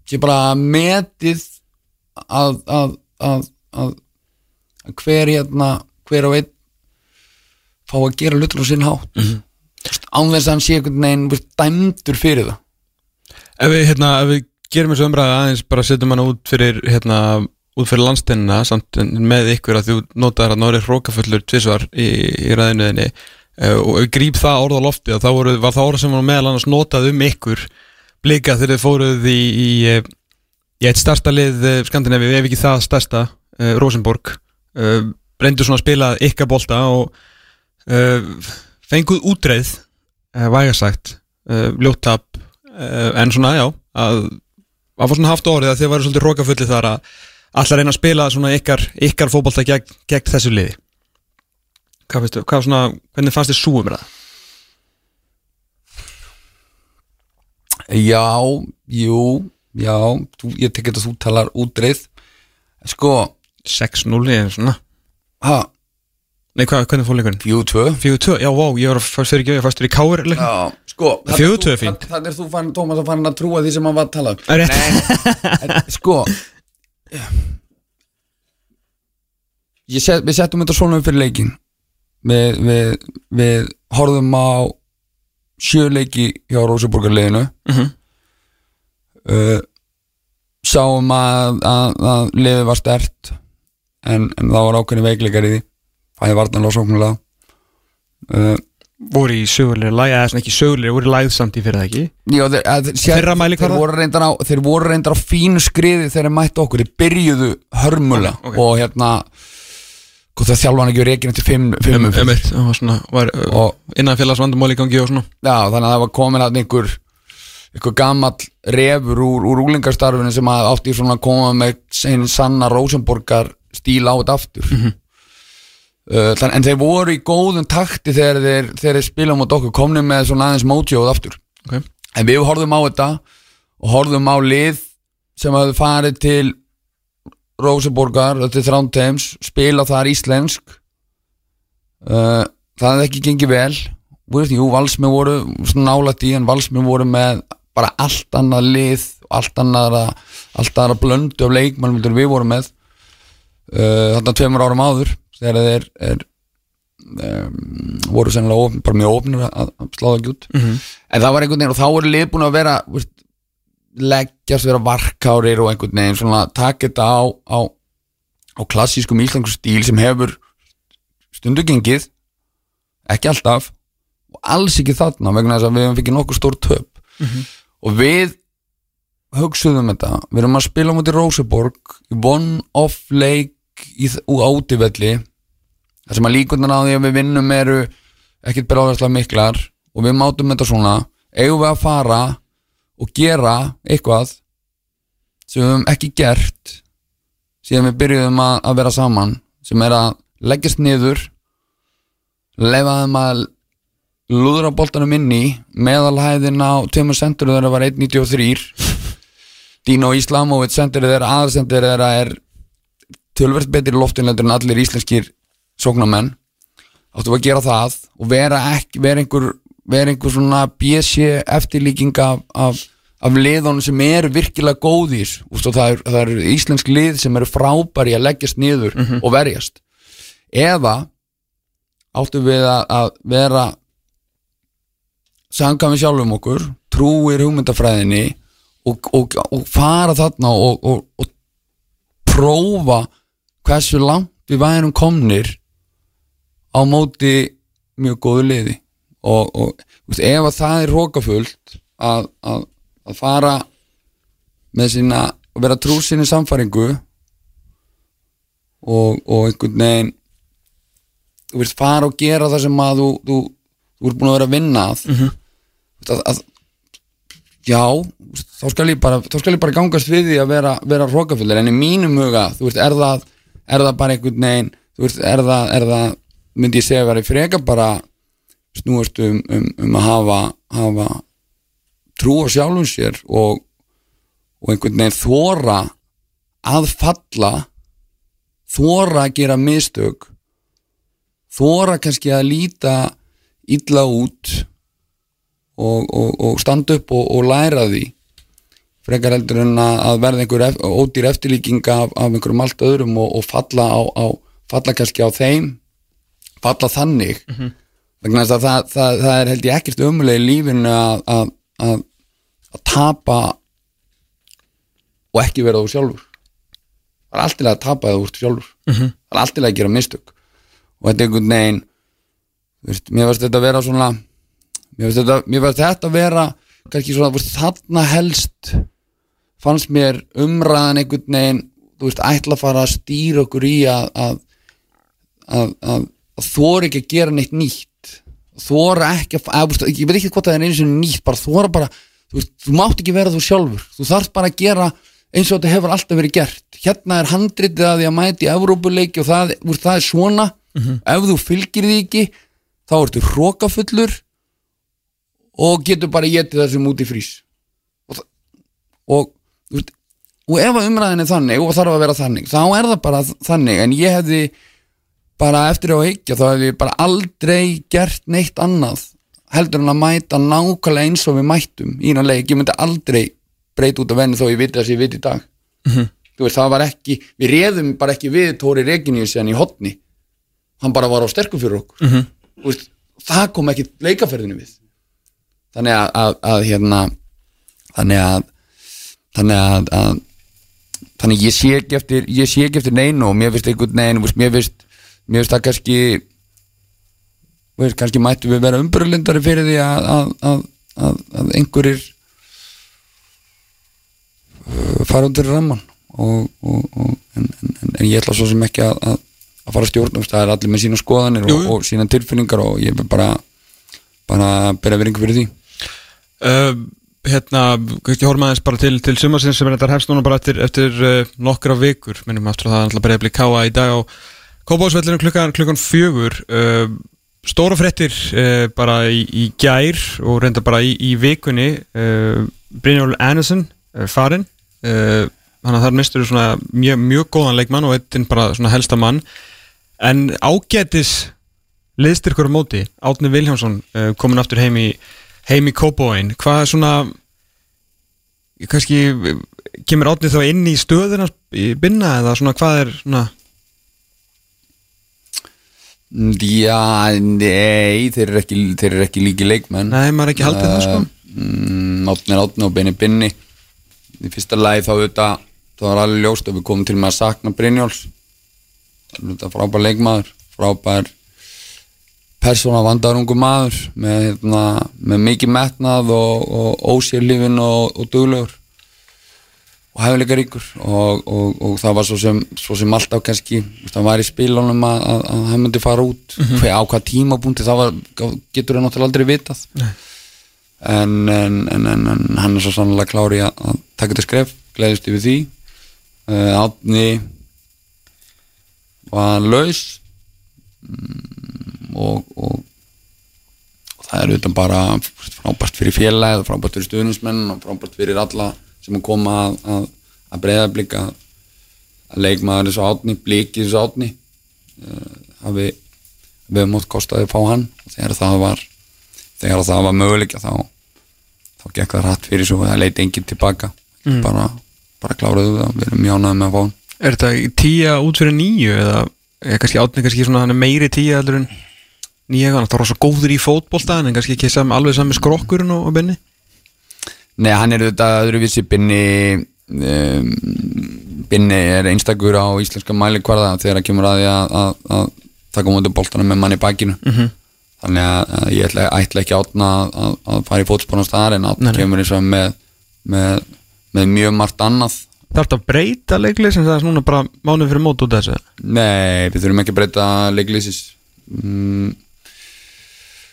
sé bara metið að, að, að, að, að hver hérna hver á einn fá að gera hlutur á sinn hátt. Mm -hmm. án þess að hann sé einhvern veginn dæmdur fyrir það. Ef við, hérna, ef við gerum þessu umræðu aðeins bara setjum hana út fyrir hérna, út fyrir landstennina samt með ykkur að þú notaðar að nári hrókafullur tvisvar í, í ræðinuðinni uh, og ef við gríp það orð á lofti og þá voru, var það orð sem var meðal annars notað um ykkur blika þegar þið fóruð í, í, eh, í eitt starsta lið eh, Skandinavi, ef ekki það starsta uh, Rosenborg uh, reyndu svona að spila ykkar bolta og uh, fenguð útreið uh, vægasagt uh, ljóttap uh, en svona já að að fór svona haft orðið að þið varu svolítið rókafulli þar að allar reyna að spila svona ykkar, ykkar fótbolta gegn, gegn þessu liði. Hvað veistu, hvað svona hvernig fannst þið súum það? Já, jú, já þú, ég tek þetta að þú talar útreið. Sko, 6-0 eða svona. Ha, Nei, hvað, hvernig fór leikurinn? 4-2 4-2, já, vá, ég var fastur í, í leiknum. Já, sko Fjögur tvö er fínt. Þannig er þú fann, Tómas, að fann að trúa því sem hann var að tala um. Er rétt. Nei, sko set, Við settum þetta svona upp fyrir leikin Við, við, við horfðum á sjöleiki hjá Rósaborgarleginu Mhm. uh, Sáum að, að, að liðið var stert en, en það var ákveðni veikleikar í því Það er vartanlega sóknulega uh, voru í sögulegri læg, eða svona ekki sögulegri, voru í læð samt í fyrir það ekki Já, þeir, að, mælikvarða? þeir, voru á, þeir voru reyndar á fínu skriði þegar þeir mættu okkur, þeir byrjuðu hörmulega Ok, ok. og hérna hvað það þjálfa hann ekki reikin eftir fimm, fimm um, umferðir. um, um, svona, var, uh, og innan félagsvandumál í gangi og svona já, þannig að það var komin að einhver einhver gamall refur úr, úr úlingarstarfinu sem átti svona að koma með sein sanna Rosenborgar stíl á þetta aftur. Mhm. uh, þann, en þeir voru í góðum takti þegar þeir, þeir spila mot okkur komni með svona aðeins mótjóð aftur. Okay. En við horfðum á þetta og horfðum á lið sem hafði farið til Róseborgar, þetta er Þrándheims spila þar íslensk. Uh, það hefði ekki gengið vel. Vist, jú, Valsmi voru svona nálægt í en Valsmi voru með bara allt annað lið allt annað annað blöndu af leikmann við vorum með. uh, þarna tveimur árum áður þegar þeir er, um, voru sennilega ofn, bara mjög ofnir að, að sláða ekki út. Mhm. en það var einhvern veginn og þá voru lið búin að vera veist, leggjast vera varkárir og einhvern veginn svona taka þetta á, á, á klassískum íslensku stíl sem hefur stundu gengið ekki alltaf og alls ekki þarna vegna þess að við fikið nokkuð stór töp. Og við hugsuðum þetta, við erum að spila á móti Róseborg í one-off leik í, úr átivelli þar sem að líkundan á því að við vinnum eru ekkert bráðarslega miklar og við mátum þetta svona eigum við að fara og gera eitthvað sem við höfum ekki gert síðan við byrjuðum að, að vera saman sem er að leggjast niður leifa þeim að lúðra boltanum inn í meðalhæðin á tveimur sendur þeirra var 1.93 Dino Islamovic sendur þeirra aðsendur þeirra er tölvert betri loftinleitur en allir íslenskir sóknarmenn. Áttu að gera það og vera ekki vera einhver, vera einhver svona BC eftirlíking af, af, af liðunum sem eru virkilega góðir. Og það er, það er íslensk lið sem eru frábæri að leggjast niður og verjast. Eða áttu við að, að vera sanga við sjálfum okkur trúir hugmyndafræðinni og, og, og fara þarna og, og, og prófa hversu langt við værum komnir á móti mjög góðu liði. Og, og veist, ef að það er rókafullt að, að, að fara með sína og vera trú sinni samfæringu og, og einhvern veginn þú veist fara og gera það sem að þú, þú, þú ert búin að vera að vinna að, að, að já, þá skal ég bara þá skal ég bara gangast við því að vera, vera rókafullir en í mínum huga, þú veist, er það er það bara einhvern veginn veist, er það, er það myndi ég segja að vera í freka bara snúast um, um, um að hafa, hafa trú á sjálfum sér og, og einhvern veginn þóra að falla þóra að gera mistök þóra kannski að líta illa út og, og, og standa upp og læra því frekar heldur en að verða einhver ef, ódýr eftirlíking af, af einhverjum allt öðrum og, og falla á, á falla kannski á þeim falla þannig. Vegna þess að það, það, það er held ég ekkert umulega í lífinu að, að, að, að tapa og ekki vera þú sjálfur. Það er alltilega að tapa þú ert sjálfur. Það er alltilega að gera mistök. Og þetta er einhvern veginn veist, mér varst þetta að vera svona mér varst þetta, þetta að vera kannski svona, veist, þarna helst fannst mér umræðan einhvern veginn, þú veist, ætla að fara að stýra okkur í að að, að, að, þóra ekki að gera neitt nýtt. Þóra ekki að, veist, ég veit ekki hvað það er einu sinni nýtt, bara þóra bara þú veist, þú mátt ekki vera þú sjálfur. Þú þarft bara að gera eins og þetta hefur alltaf verið gert. Hérna er handritið að því að mæti Evrópuleiki og það, veist, það er svona. Ef þú fylgir því ekki þá ertu hrókafullur og getur bara getið þessum út í frís og, og, og ef að umræðin er þannig og þarf að vera þannig þá er það bara þannig en ég hefði bara eftir á hyggja þá hefði ég bara aldrei gert neitt annað heldur en að mæta nákvæmlega eins og við mættum í náttúrulega leik, ég myndi aldrei breyta út af venni þó ég viti þess að ég viti í dag. Þú veist, það var ekki við réðum bara ekki við Tóri Reginius en í hotni, hann bara var á sterkum fyrir okkur. Mhm. Þú veist, það kom ekki leikaferðinu við. Þannig að, að, að hérna þannig að þannig að, að þannig ég sé ekki eftir ég sé ekki eftir neinu og mér finnst einhvern neginn mér finnst, það kannski veist, kannski mættu við vera umbröðlindari fyrir því að, að, að, að, að einhverjir uh, fara undir ramman og, og, og en, en, en, en ég ætla svo sem ekki að, að, að fara að veist, það er allir með sína skoðanir og, sína tilfinningar og ég vil bara bara bera veringu fyrir því. Uh, hérna, kannski horfum aðeins bara til, til sumarsins sem er þetta hefst núna bara eftir, eftir uh, nokkra vikur, minnum aftur að það er alltaf bara að bli káa í dag á Kópásvellinu klukkan, klukkan fjögur. Uh, stóra fréttir uh, bara í, í gær og reynda bara í, í vikunni. Brynjól Anderson uh, farinn. Þannig að þar mistur svona mjög, mjög góðan leikmann og eittin bara svona helsta mann. En ágætis liðstyrkur á móti, Átni Viljánsson uh, komin aftur heim í heim í Kópóin, hvað er svona kannski eh, kemur Átni þá inn í stöðuna í binna eða svona hvað er svona? Já, nei, þeir eru ekki, þeir eru ekki líki leikmenn. Nei, maður er ekki haldið það sko. Mm, Átni er átni og beini binni. Í fyrsta lagi þá auðvitað þá var alveg ljóst að við komum til með að sakna Brynjóls Það er auðvitað frábær leikmaður frábær persóna vandarungu maður með, hérna, með mikið metnað og, og ósérlífin og, og duglegur og hefðilega ríkur og, og, og það var svo sem, svo sem alltaf kannski það var í spilunum að, að, að hann myndi fara út. Mm -hmm. hver, á hvað tímabúndi það var, getur það náttúrulega aldrei vitað. En, en, en, en hann er svo sannlega klári að, að taka þetta skref, gleðist yfir því. Uh, átni var laus. Mm, og, og og það er auðvitað bara frábært fyrir félagið, frábært fyrir stuðnismenn og frábært fyrir alla sem að koma að, að, að breyða blika að leikmaður þessu átni, bliki þessu átni uh, hafi við mótt kostaði að fá hann. Og þegar það var þegar það var möguleika þá þá gekk það rætt fyrir svo það leiti enginn tilbaka. Mm. bara, bara kláraðu það, við erum mjánaði með að fá hann. Er þetta í tíja út fyrir nýju eða er kannski átni kannski svona hann er meiri tíja aldur en nýja það er rosa góður í fótbolta en kannski ekki sam, alveg sami skrokkurinn og, og benni Nei, hann er auðvitað öðruvísi. Binni um, Binni er einstakur á íslenska mælikvarða þegar það kemur að því að, að, að taka mútið boltana með manni í bakinu. Mm -hmm. þannig að, að ég ætla, ætla ekki átna að fara í fótspónu staðar en átna kemur eins og með, með, með mjög margt annað. Það ert að breyta leiklið sem það er svona bara mánuð fyrir mót út af þessu? Nei, við þurfum ekki að breyta leikliðsins mm,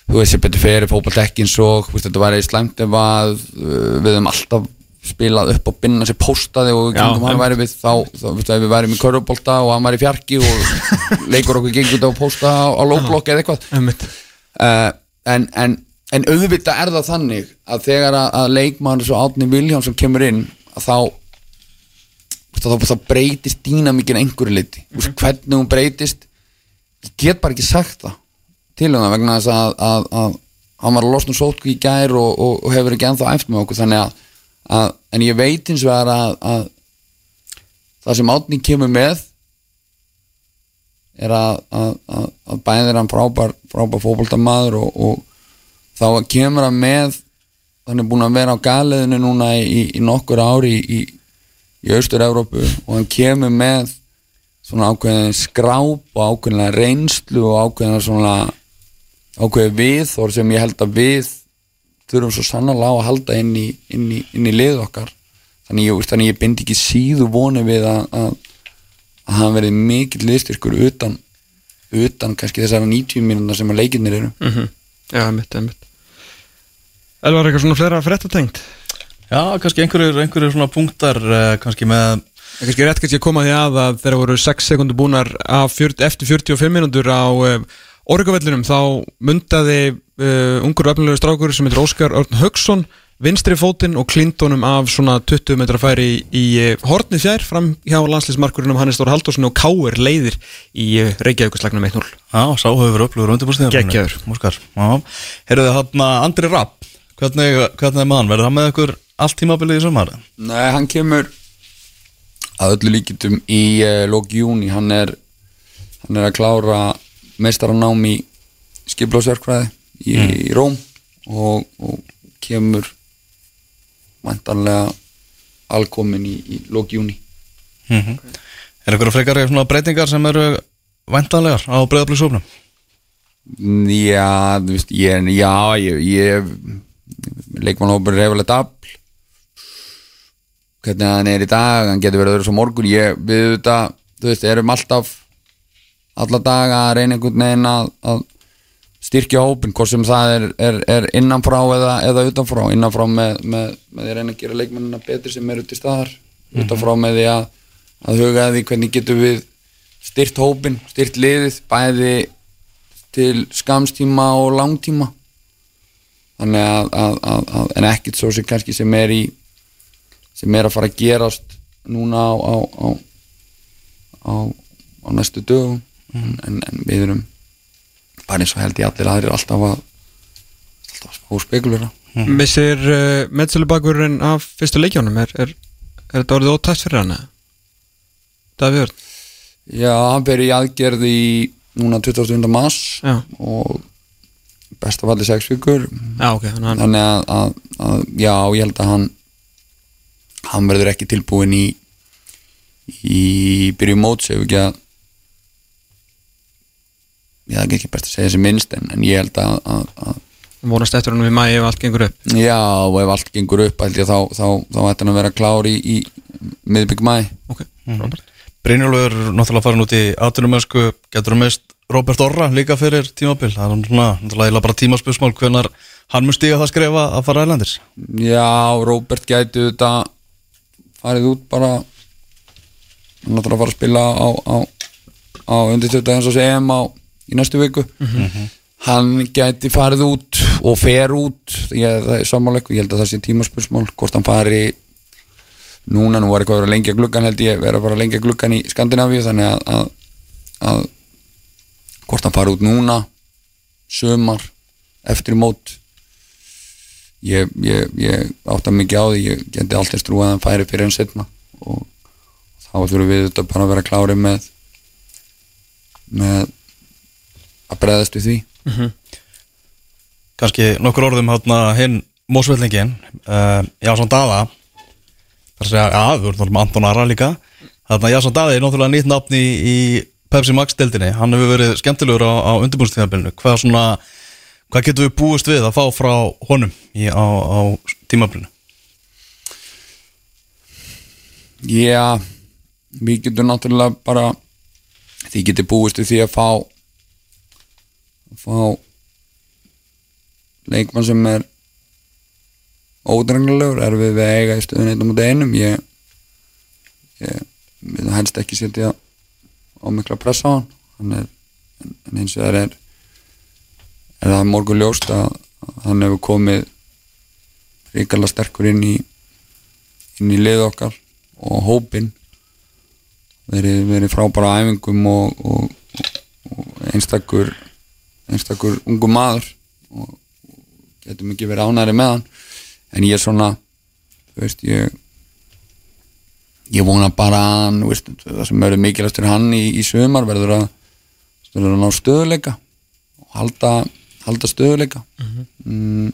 þú veist, ég betur fyrir fókbalt ekki eins og veist, þetta var eða slæmt ef að uh, við höfum alltaf spilað upp og binna sér postaði og gengum hann væri við þá, þá veist, ef við værim í körubólta og hann væri fjarki og (laughs) leikur okkur gengur þetta og posta á, á lóblokk eða eitthvað. Uh, en, en, en auðvitað er það þannig að þegar að, að leikmann svo Átni Viljánsson kemur inn að þá þá, þá breytist dýnamíkin einhverju liti mm -hmm. hvernig hún breytist ég get bara ekki sagt það til um það vegna þess að, að, að hann var að losna sótku í gær og, og, og hefur ekki enþá eftir með okkur. Þannig að, að en ég veit eins og að það sem átning kemur með er að bæðir hann frábær frábær fókbaltamaður og, og þá kemur hann með hann er búin að vera á galiðinu núna í, í nokkur ári í, í, Austur-Európu og hann kemur með svona ákveðin skráp og ákveðin reynslu og ákveðin svona ákveði við og sem ég held að við þurfum svo sannlega á að halda inn í, inn í, inn í lið okkar þannig ég, þannig ég bind ekki síðu voni við að, að, að hann verði mikill liðstyrkur utan utan kannski þessara 90 mínúna sem að leikinnir eru mm -hmm. Já, mitt, mitt Elvar, eitthvað svona flera frettatengt? Já, kannski einhverjur, einhverjur svona punktar uh, kannski með er kannski rétt kannski að koma því að að þeirra voru 6 sekundur búnar 40, eftir 45 mínútur á Orgavellinum þá mundaði uh, ungur öfnilegur strákur sem heitir Óskar Örn Högson vinstri fótinn og klindunum af svona 20 metra færi í, í uh, hortni fjær fram hjá landslýsmarkurinn Hannes Stór Haldósson og Káur leiðir í uh, Reykjavíkuslagnum 1-0 Já, sáhauður öflugur undirbúrstíðar Gekkjaður Óskar, já. Herruðu þarna Andri Rapp, hvernig, hvernig er maður? Verður það með ykkur allt tímabilið í sömari? Nei, hann kemur að öllu líkitum í uh, lóki júni, hann er hann er að klára meistaranám í skiplásverkfræði í, mm. í Róm og, og kemur vantanlega alkomin í, í lókjúni mm -hmm. okay. Er eitthvað frekar breytingar sem eru vantanlegar á breyðablíksofnum? Já, þú veist, ég, já, ég, ég leikmannhópur er hefðilegt afl hvernig hann er í dag, hann getur verið öðru svo morgun, ég, við þetta, þú veist, erum alltaf alla daga að reyna einhvern veginn að, að styrkja hópin, hvort sem það er, er, er innanfrá eða, eða utanfrá. Innanfrá með, með, með því að reyna að gera leikmennina betur sem eru til staðar. Mm -hmm. utanfrá með því að, að huga því hvernig getur við styrt hópin, styrt liðið bæði til skamstíma og langtíma. Þannig að, að en ekkert svo sem kannski sem er í sem er að fara að gerast núna á á, á, á, á næstu dögum en, en, en við erum bara eins og held ég allir aðrir alltaf að alltaf að spá spekulera Missir uh, meðsölubakurinn af fyrstu leikjónum er, er, er þetta orðið ótæst fyrir hann? eða? Davíð Örn Já, hann fer í aðgerð í núna 20. mars Já, og besta falli sex vikur já ok þannig að hann þannig að, að, að já, ég held að hann hann verður ekki tilbúin í í byrju móts ef ekki að ég er ekki best að segja þessi minnst en, en ég held að, að, að vonast eftir hann við mæi ef allt gengur upp. Já, og ef allt gengur upp held ég þá, þá, þá, þá ætti hann að vera klár í, í miðbygg mæ Ok, frábært Brynjólfur er náttúrulega farin út í atvinnumösku getur þú mist Robert Orra líka fyrir tímabil? Það er svona, náttúrulega bara tímaspörsmál hvenar hann mun stíga það skrefa að fara ælandis Já, Róbert gæti þetta farið út bara hann að fara að spila á, á, á undirtöfta eins og segjum á í næstu viku. Hann gæti farið út og fer út. Ég, ég held að það sé tímaspörsmál hvort hann fari núna, nú var eitthvað að vera lengja gluggan held ég vera bara lengja gluggan í Skandinavíu. Þannig að, að, að hvort hann fari út núna sömar, eftir mót. Ég, ég, ég átta mikið á því. Ég geti alltaf strúið að hann færi fyrir en setna og þá þurfum við þetta bara að vera klári með með að breðast við því. Kannski nokkur orðum hérna hinn mósveldingin uh, Jásson Daða. Þar að segja, já, við vorum með Anton Ara líka. Þarna Jásson Daði er náttúrulega nýtt nafn í, Pepsi Max deildinni, hann hefur verið skemmtilegur á, á undirbúrstíðanbyrnu, hvað svona hvað getum við búist við að fá frá honum í, á, á tímabyrnu Já, við getum náttúrulega bara því getur búist við því að fá að fá leikmann sem er ódrengulegur er við við eiga í stöðun einnum út einum. Ég, ég við helst ekki setja á mikla pressa á hann. Er, en eins og það er er það morgun ljóst að, að hann hefur komið ríkala sterkur inn í inn í lið okkar og hópin verið, verið frábæra æfingum og, og, og einstakur einstakur ungu maður og getum ekki verið ánæri með hann. En ég er svona þú veist ég ég vona bara að hann veist, það sem verður mikilvægt fyrir hann í, í sömar verður að, verður að ná stöðuleika og halda, halda stöðuleika mm,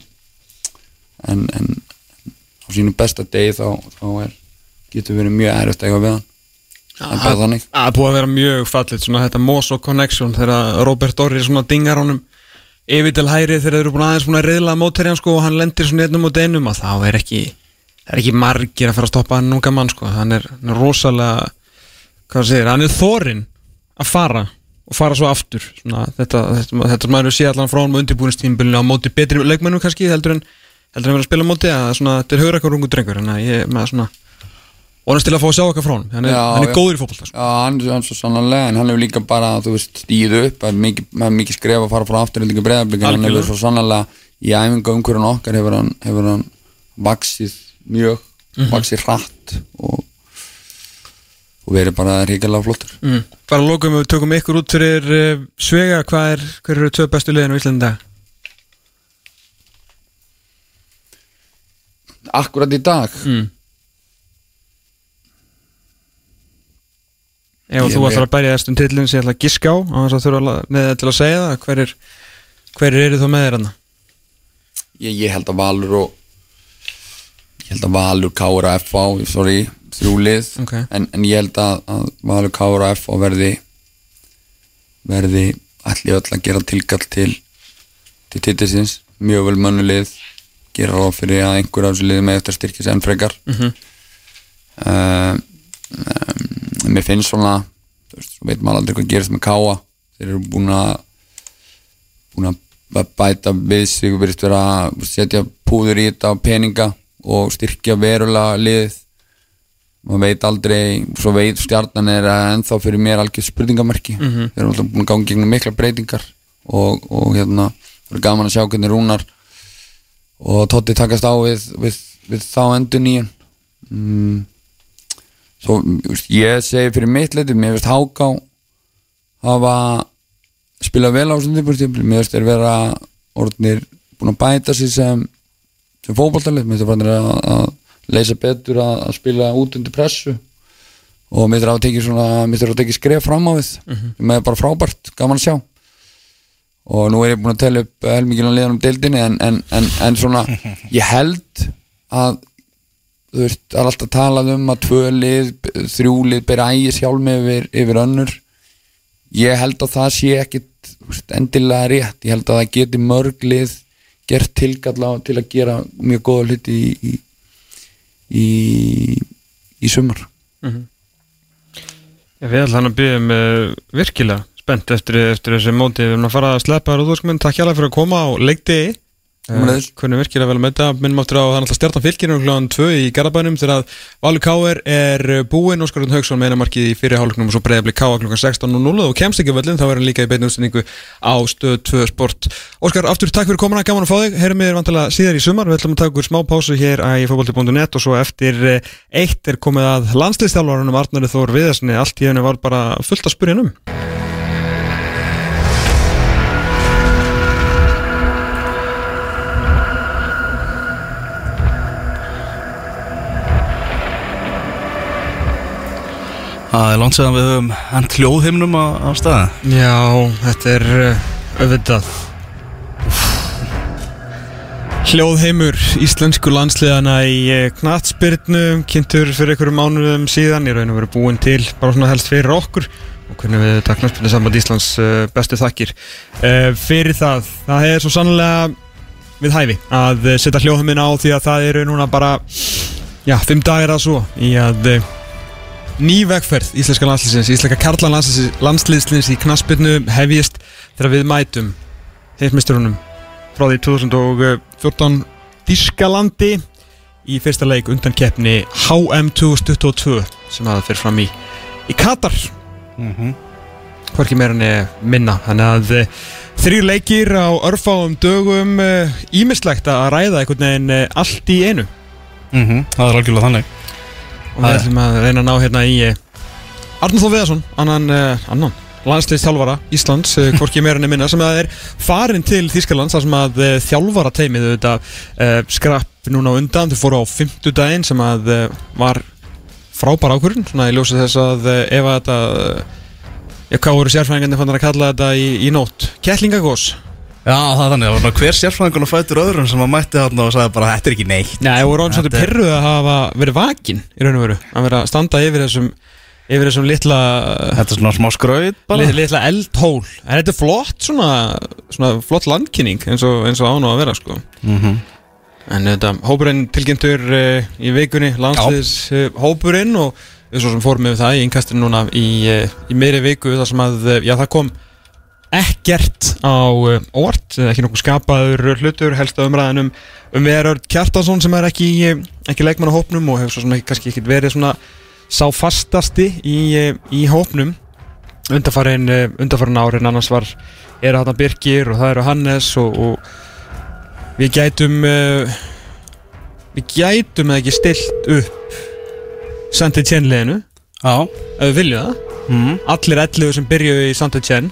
en, en á sínu besta degi þá, þá er, getur verið mjög erfitt að eiga við hann Það er búið að vera mjög fallit svona þetta Moso Connection þegar Robert Dorri svona dingar honum yfir til hæri þegar þeir eru búin aðeins að reyðla mótherjan sko og hann lendir svona einnum og einum og þá er ekki er ekki margir að fara að stoppa hann unga mann sko. Hann er, hann er rosalega hvað segir, hann er þorinn að fara og fara svo aftur svona, þetta, þetta, þetta maður sé allan frá hann með undirbúinistímbilinu á móti betri leikmennum kannski heldur en heldur en vera að spila móti að svona, þetta er höfrakar ungu drengur en ég með svona vonast til að fá að sjá okkar frá hann hann er, Já, hann er góður í fótbolta sko. Hann er hann svo sannanlega en hann hefur líka bara, veist, stíð upp mikið, með mikið skref að fara frá afturhildingu breyðarblik en hann hefur svo sannanlega í æfinga umhverjum okkar hefur hann, hefur hann vaksið mjög vaksið hratt og, og verið bara ríkilega flottur mm. bara lókum við tökum ykkur út fyrir uh, Svega, hvað er, hver eru tvö bestu liðin á Íslandi í dag? Akkurat í dag Mm. Ef Ég þú ætlar að bæja þessum tillin sem ég ætla að giska á á þess að þurfa að- með það til að segja það hverir, hverir eru þú með þér hann? ég, ég held að Valur og ég held að Valur, Kára, FA sorry, þrjú lið Ok. en, en ég held að, að Valur, Kára, FA verði verði allir öll að gera tilkall til til tittisins, mjög vel mönnulið gera ráð fyrir að einhver af þessu liði með eftir styrkis enn frekar mm Mhm. um, mér finnst svona veit maður aldrei hvað gerist með Káa þeir eru búin að búin að bæta við sig verið vera að setja púður í þetta og peninga og styrkja verulega liðið. Maður veit aldrei, svo veit stjarnan er ennþá fyrir mér algjör spurningamarki þeir eru alltaf búin að ganga gegnum mikla breytingar og, og hérna það er gaman að sjá hvernig Rúnar og Totti takast á við, við, við þá endur nýjan mm, svo, ég segi fyrir mitt leiti, mér veist Háká hafa spilað vel á þessum tímpúrstímpli, mér veist er vera orðnir búin að bæta sig sem, sem fótboltalið mér veist er fannir að, að leysa betur að, að spila út undir pressu. Og mér er að tekið svona mér er að tekið skref fram á við. Sem er bara frábært, gaman að sjá. Og nú er ég búin að tella upp helmingina liðan um deildinni en, en, en, en svona (laughs) ég held að þú veist, það er alltaf talað um að tvö lið, þrjú lið bera ægis hjálmi yfir, yfir önnur. Ég held að það sé ekkit þú veist, endilega rétt, ég held að það geti mörg lið gert tilkalla til að gera mjög góða hluti í í, í, í sumar. Já, við ætlum að byrja um virkilega spennt eftir, eftir þessi móti. Við erum að fara að sleppa þér út úr takk hjá fyrir að koma á Sömuleiðis. Hvernig virkilega vel að mæta. Minnum aftur á er alltaf stjartan fylgir um hljóðan 2 í Garabænum þegar að Valur Káer er búinn. Óskar Rund Haugsson meina markið í fyrir hálfleiknum og svo breyðabli Káa klukkan 16.00 og kemst ekki völlin þá er hann líka í beinu útsendingu á stöð 2 sport. Óskar, aftur takk fyrir komuna, gaman að fá þig. Heyrum við vantilega síðar í sumar, við ætlum að taka ykkur smá pásu hér í fókbalti.net og svo eftir eh, eitt er komið að landslistjálfarunum Arnari Þór Viðarsni, allt í henni var bara fullt að spyrja um Það er langt séðan við höfum hent hljóðhimnum á, á staði Já, þetta er uh, auðvitað. Hljóðheimur íslensku landsliðana í uh, knatsbyrnu kynntur fyrir einhverju mánuðum síðan í raun og veru búin til bara svona helst fyrir okkur. Og hvernig við þetta knatsbyrnu samband Íslands uh, bestu þakkir. Fyrir það, það er svo sannlega við hæfi að setja hljóðheimin á því að það eru núna bara já, fimm dagir að svo í að ný vegferð íslenska landsliðsins, íslenska karlan landsliðsins í knaspinu hefjist þegar við mætum heimsmyndstörunum frá því 2014 Þískalandi í fyrsta leik undan keppni HM 2022 sem það fyrir fram í í Katar. Hvorki meira en minna. Þannig að uh, þrýr leikir á örfáum dögum ímislegt að ræða einhvern veginn uh, allt í einu. Mm -hmm. Það er algjörlega þannig og við ætlum að reyna að ná hérna í eh, Arnur Þór Viðarsson annan, uh, annan landsliðstjálfara Íslands, uh, hvorki meira enn minna sem að er farin til Þískalands þar sem að þjálfara teimið skrapp núna undan, þau fóru á fimmtudaginn sem að var frábær ákvörðun, svona í ljósi þess að ef að þetta já, hvað voru sérfræðingarnir fann að kalla þetta í, í nótt? Kettlingagós Já, það er þannig, bara hver sérfræðingun og fættur öðrum sem að mætti þarna og sagði bara þetta er ekki neitt. Nei, svolítið Þetta er- pyrruð að hafa verið vakin í raun og veru, að vera að standa yfir þessum yfir þessum litla Þetta er svona smá skraut bara. Li- litla eldhól. En þetta er flott svona, svona flott landkynning eins og, eins og án og að vera sko. Mhm. en þetta hópurinn tilkynntur uh, í vikunni landsliðs uh, hópurinn og við svo sem fórum með það í innkastinu núna í, uh, í meiri viku þar sem að já það kom ekkert á uh, óvart eh, ekki nokkuð skapaður hlutur helst á umræðinum um Verður Kjartansson sem er ekki, eh, ekki leikmann á hópnum og hefur svo sem ekki, kannski ekki verið svona sá fastasti í, eh, í hópnum. Undarfarin, undarfarin árin annars var eru hann Birkir og það eru Hannes og, og við gætum við gætum ekki stilt upp Sandi Tjenliðinu Já. Ef við viljum það. Mm. allir 11 sem byrjuðu í Sandi Tjen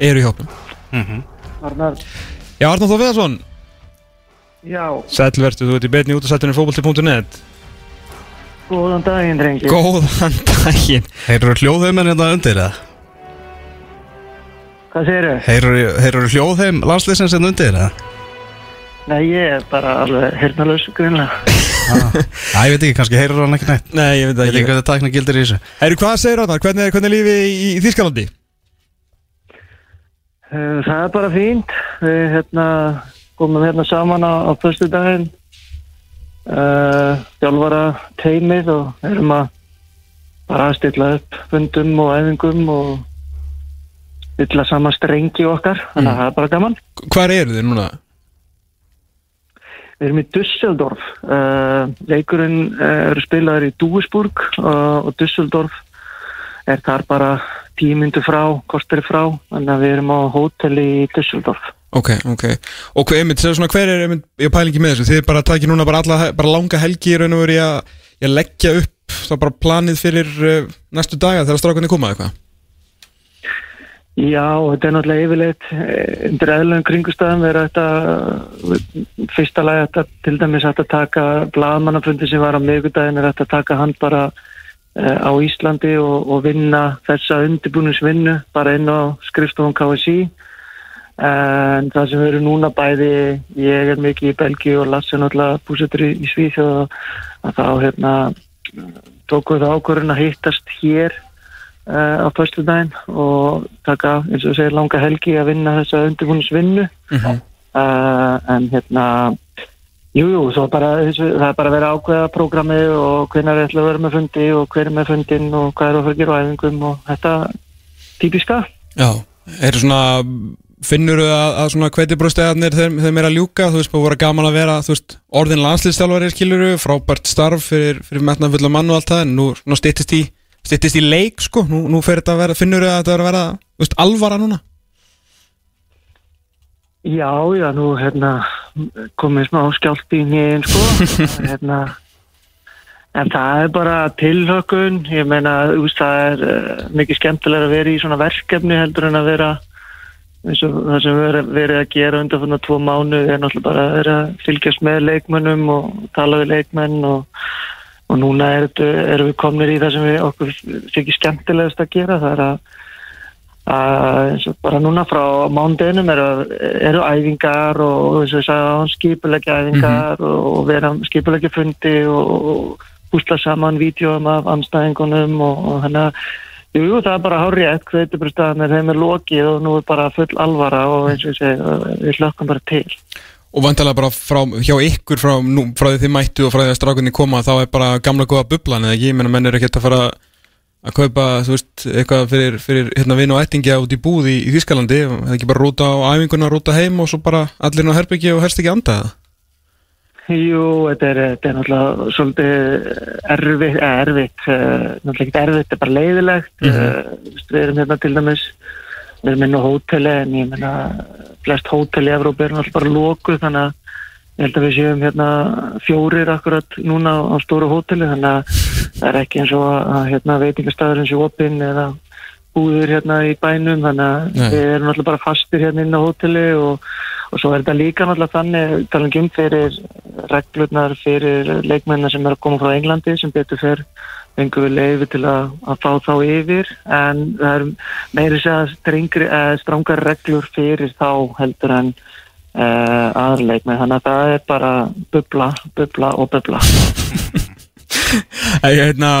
eru í hópnum Mm Arnar, Já, Arnáð Þór Veðarsson, já, sælvertu, þú ert í betni út af sættinu fókbalti.net góðan daginn, drengi. Góðan (laughs) daginn Heyrur hljóðheiminn hérna undir eða? Hvað segirðu? Heyrur hljóðheim landsliðsins hérna undir eða? Nei, ég er bara alveg hirnalaus, grunlega. Æ, ég veit ekki, kannski heyrur hann ekki neitt Nei, ég veit Ég það veit ekki ekki hvað þetta tækna gildir í þessu Herru, hvað segir Arnáð, hvernig, er- hvernig lífið í, í Þýskalandi? Uh, Það er bara fínt. Við hérna, komum hérna saman á, á fyrstu daginn. Uh, þjálfara teimið og erum að bara stilla upp fundum og æfingum og stilla saman strengi okkar. Þannig að það er bara gaman. Hvar eru þið núna? Við erum í Düsseldorf. Uh, leikurinn uh, eru spilaður í Duisburg uh, og Düsseldorf er þar bara tímyndu frá, kostur frá, þannig að við erum á hóteli í Düsseldorf. Ok, ok Og hvað, einmitt, segðu svona, hver er einmitt, ég pæli ekki með þessu Þið bara takir núna bara, alla, bara langa helgi í raun og veru í að, að leggja upp það bara planið fyrir uh, næstu daga þegar strákunni koma eitthvað? Já, þetta er náttúrulega yfirleitt eh, undir eðlum kringustæðum verið þetta fyrsta lagi þetta til dæmis að taka blagamannafundi sem var á miðgudagin er að taka hann bara á Íslandi og, og vinna þessa undirbúningsvinnu bara inn á skrifstofun KSI en það sem við erum núna bæði ég er mikið í Belgíu og Lasse náttúrulega búsettur í, Svíþjóð að þá hérna tókuð það ákvörðin að hittast hér uh, á förstu daginn og taka, eins og segir, langa helgi að vinna þessa undirbúningsvinnu. Uh, en hérna Jú, jú, það er bara að vera ákveða prógrami og hvernig er ætla að vera með fundi og hver er með fundin og hvað er gera á æfingum og þetta típiska. Já, er svona finnur þau að, að svona kveitibrústegarnir þeim, þeim er að ljúka, þú veist, bara voru gaman að vera þú veist, orðin landslýstjálfari skiluru frábært starf fyrir, fyrir metnafulla mann og allt það, en nú, nú styttist í styttist í leik, sko, nú, nú þetta vera finnur þau að þetta er að vera, þú veist, alvara núna Já, já, nú hérna komið smá skjált í nýjum sko, (laughs) hérna en það er bara tilhökun ég meina, þú veist, það er uh, mikið skemmtilega að vera í svona verkefni heldur en að vera eins og það sem við erum verið að gera undan fyrir tvo mánu er náttúrulega bara að vera að fylgjast með leikmönnum og tala við leikmenn og, og núna er, erum við komnir í það sem við okkur þykir skemmtilegast að gera. Það er að að bara núna frá mándeginum eru, eru æfingar og skipulegja æfingar og vera skipulegja fundi og húsla saman vídjóum af anstæðingunum og, og að jú, það er bara hár rétt hveitur bara staðan þeim er lokið og nú er bara full alvara og eins og segi við hlökkum bara til. Og vantalega bara frá, hjá ykkur frá, nú, frá því þið mættu og frá því að strákunni koma þá er bara gamla góða bublan eða ég menna menn er ekkert að fara að kaupa, þú veist, eitthvað fyrir, fyrir hérna vinn og ættingja út í búð í, Þískalandi, eða ekki bara rúta á æfinguna, rúta heim og svo bara allir inn á herbyggja og helst ekki anda það? Jú, þetta er, þetta er náttúrulega svolítið erfitt, erfitt, uh, náttúrulega ekki erfitt, þetta er bara leiðilegt, mm -hmm. uh, við erum hérna til dæmis, við erum inn á hóteli en ég menna, flest hóteli í Evróp er náttúrulega bara lókuð þannig að ég held að við séum hérna fjórir akkurat núna á stóru hóteli þannig að það er ekki eins og að hérna, veitingastæður eins og opinn eða búður hérna í bænum þannig að við erum náttúrulega bara fastir hérna inn á hóteli og, og svo er þetta líka náttúrulega þannig talan um fyrir reglurnar fyrir leikmennar sem er að koma frá Englandi sem betur fyrr fengum við leiði til að, að fá þá yfir en það er meiri segja strengri, eh, strángari reglur fyrir þá heldur en uh, aðrleikmi þannig að það er bara bubla, bubla og bubla (laughs) Æ, hérna,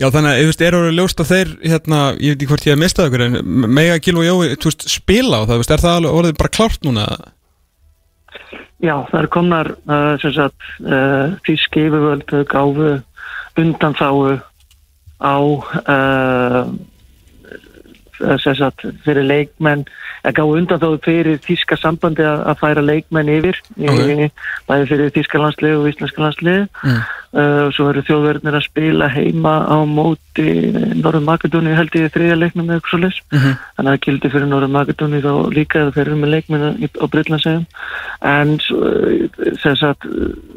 já þannig að, þú veist, er orðið ljóst að þeir, hérna, ég veit ekki hvort ég hef mistað ykkur, en mega Gil og Jói, þú veist, spila á það, þú veist, er það alveg orðið bara klárt núna? Já, það er komnar uh, sem sagt uh, þíski yfirvöldu gáfu undanþáu á uh, sagt fyrir leikmenn að gáfu undanþáu fyrir þíska sambandi að, að færa leikmenn yfir í, Ok. bæði fyrir þíska landslið og íslenska landslið Mm. uh, svo eru þjóðverðnir að spila heima á móti Norður Makedóni held ég þriðja eða eitthvað svo leys Mhm. þannig að það gildi fyrir Norður Makedóni þá líka þeir eru með leikmenn á Brytlandsegum en eh, sagt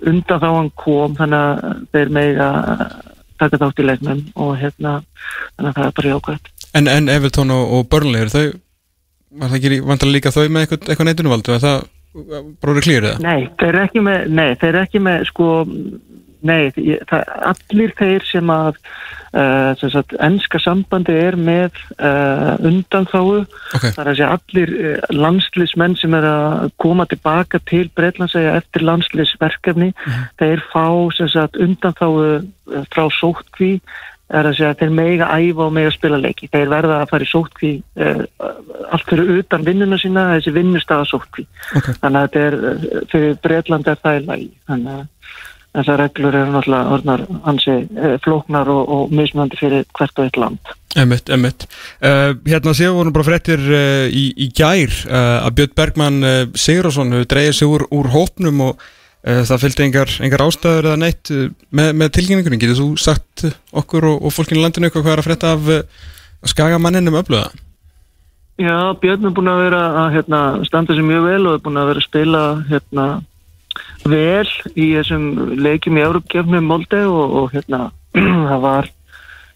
undan þá hann kom þannig að þeir mega taka þátt í leikmenn og hérna þannig að það er bara jákvæmt En, en Evertón og, og Burnley, þau, var það ekki vantilega líka þau með eitthvað, eitthvað neitunvaldu, það orðið klýrið það? Nei, þeir eru ekki með, nei, þeir eru ekki með sko, nei, það, allir þeir sem að uh, sem sagt, ennska sambandi er með uh, undanþáu Ok, Það er að segja allir uh, landslismenn sem er að koma tilbaka til Breitlandsæja eftir landslisverkefni þeir fá sem sagt undanþáu frá sótkví er að segja að þeir mega æfa og mega spila leiki. Þeir verða að fara í sótkví uh, allt fyrir utan vinnuna sína þessi vinnustafa sótkví. ok. Þannig að þetta er, uh, fyrir Breitland er það í lagi. Þannig að þessar reglur eru náttúrulega orðnar hansi uh, flóknar og, og mismöndi fyrir hvert og eitt land. Emmitt, emmitt. Uh, hérna séu voru bara fréttir uh, í, í gær að Björn Bergmann uh, Sigurðarsson hefur dreigið sig úr, úr hópnum og það fylgdi engar, ástæður eða neitt uh, með, með tilkynningunum. Getur þú sagt okkur og, og fólkinu landinu eitthvað hvað er að frétta af uh, skagamanninum öfluga? Já, Björn er búin að vera að hérna, standa sér mjög vel og er búin að vera að spila hérna, vel í þessum leikjum í Európkefni Molde og, og hérna, (clears throat) það var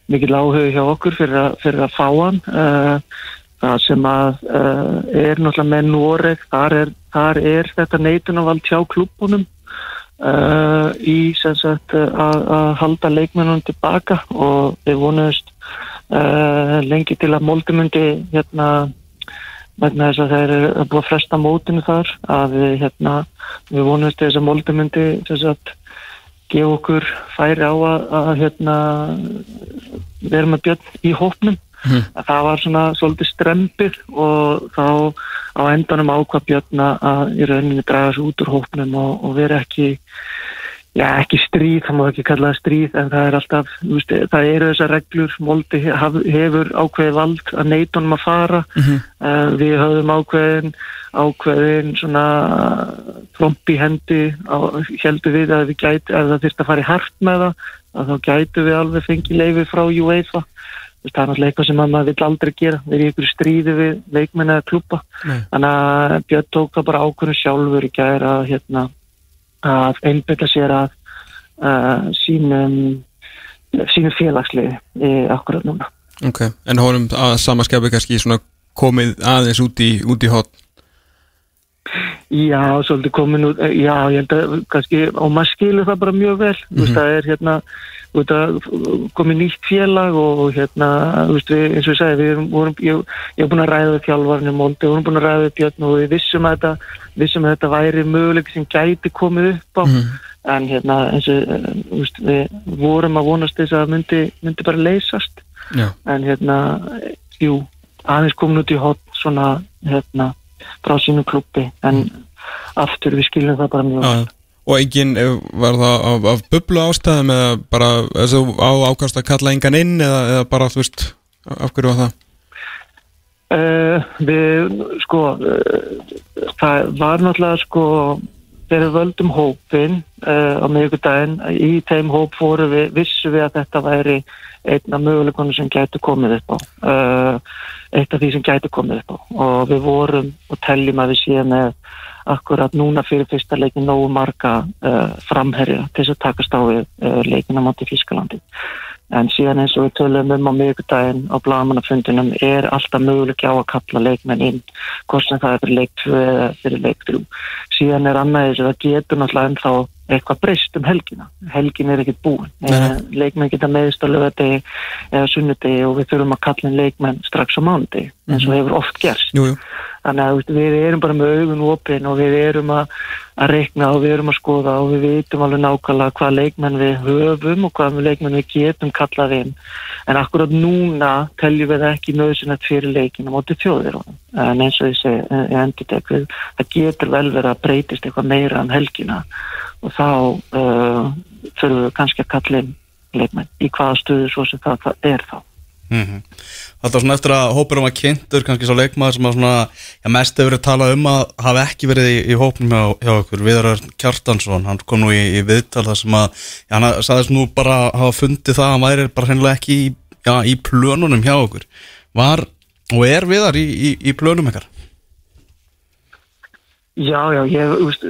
mikill áhuga hjá okkur fyrir að, fyrir að fá hann uh, það sem að uh, er náttúrulega með Noreg þar er, þar er þetta neitunavald hjá klubunum uh, í sagt uh, að, að halda leikmennunum tilbaka og við vonumst uh, lengi til að Molde myndi hérna vegna þess að þeir eru að búa að fresta mótinu þar að við, hérna, við vonumst þess að sagt gefa okkur færi á að, að hérna, vera með björn í hópnum að það var svona svolítið strempið og þá á endanum ákvað björn að í rauninni draga sig út úr hópnum og, og vera ekki já ekki stríð, það má ekki kalla það stríð en það er alltaf, veist, það eru þessar reglur, Moldi hef, hefur ákveðið vald að neitunum að fara. Uh, við höfum ákveðin ákveðin svona tromp í hendi heldur við að við gæti, að það þurft að fara í hart með það, að þá gætu við alveg fengið leiði frá UEFA það er náttúrulega eitthvað sem maður vill aldrei gera við erum í ykkur stríði við leikmenni að klúpa þannig að Björn tóka bara ákveðin sjálfur í gæra að hérna að einbytta sér að uh, sínum sínum félagslið í akkurat núna. Ok, en honum að samaskapi kannski komið aðeins út í, út í hot Já, svolítið komin út, eh, já, ég held að kannski, og maður skilur það bara mjög vel, þú veist, það er hérna, komið nýtt félag og hérna, veist, við, eins og ég segi, við vorum, ég, ég hef búin að ræða við þjálfarnir Moldi, við vorum búin að ræða við Björn og við vissum að þetta, vissum að þetta væri möguleik sem gæti komið upp á, en hérna, eins og, eh, veist, við vorum að vonast þess að myndi, myndi bara leysast, Já, en hérna, jú, aðeins komin út í hot svona, hérna, frá sínu klubbi, en aftur við skiljum það bara mjög vel. Og engin, eh, var það af, af bublu ástæðum eða bara þessu á ákast að kalla engan inn eða, eða bara, þú veist, af hverju var það? Uh, við, sko, uh, það var náttúrulega, sko, við völdum hópin uh, á miðvikudaginn, í þeim hóp fóru við, vissu við að þetta væri einn af möguleikonum sem gæti komið upp á, uh, eitt af því sem gæti komið upp á og við vorum og telljum að við séum með akkurat núna fyrir fyrsta leikin nógu marga uh, framherja til þess að takast á við leikin á móti Fískalandi. En síðan eins og við tölum um á miðvikudaginn á blagamannafundinum er alltaf möguleik á að kalla leikmenn inn, hvort sem það er fyrir leik 2 eða fyrir leik 3. Síðan er annað þess að það getur náttúrulega ennþá eitthvað breyst um helgina. Helgin er ekkert búin. Leikmenn geta meðist á lögadegi eða sunnudegi og við þurfum að kalla leikmenn strax á mánudegi, eins og hefur oft gerst. Jú, jú, Þannig að við erum bara með augun opinn og við erum að, að reikna og við erum að skoða og við vitum alveg nákvæmlega hvað leikmenn við höfum og hvað leikmenn við getum kallað inn. En akkurat núna teljum við ekki nöðsynlegt fyrir leikinu mótið þjóðir honum. En eins og ég segi, eh, ég endur við, það getur vel verið að breytist eitthvað meira um helgina og þá uh, þurfum við kannski að kalla inn leikmenn í hvaða stöðu svo sem það, það er þá. Mm Það var svona eftir að hópurum var kynntur kannski svo leikmaður sem að svona já, mest hefur verið talað um að hafa ekki verið í, í hópnum hjá, hjá okkur, Viðar Kjartansson hann kom nú í, í viðtal þar sem að já, hann sagðist nú bara að hafa fundið það að hann væri bara hennilega ekki í, já, í plönunum hjá okkur var og er Viðar í, plönum ekkar? Já, já, ég úst,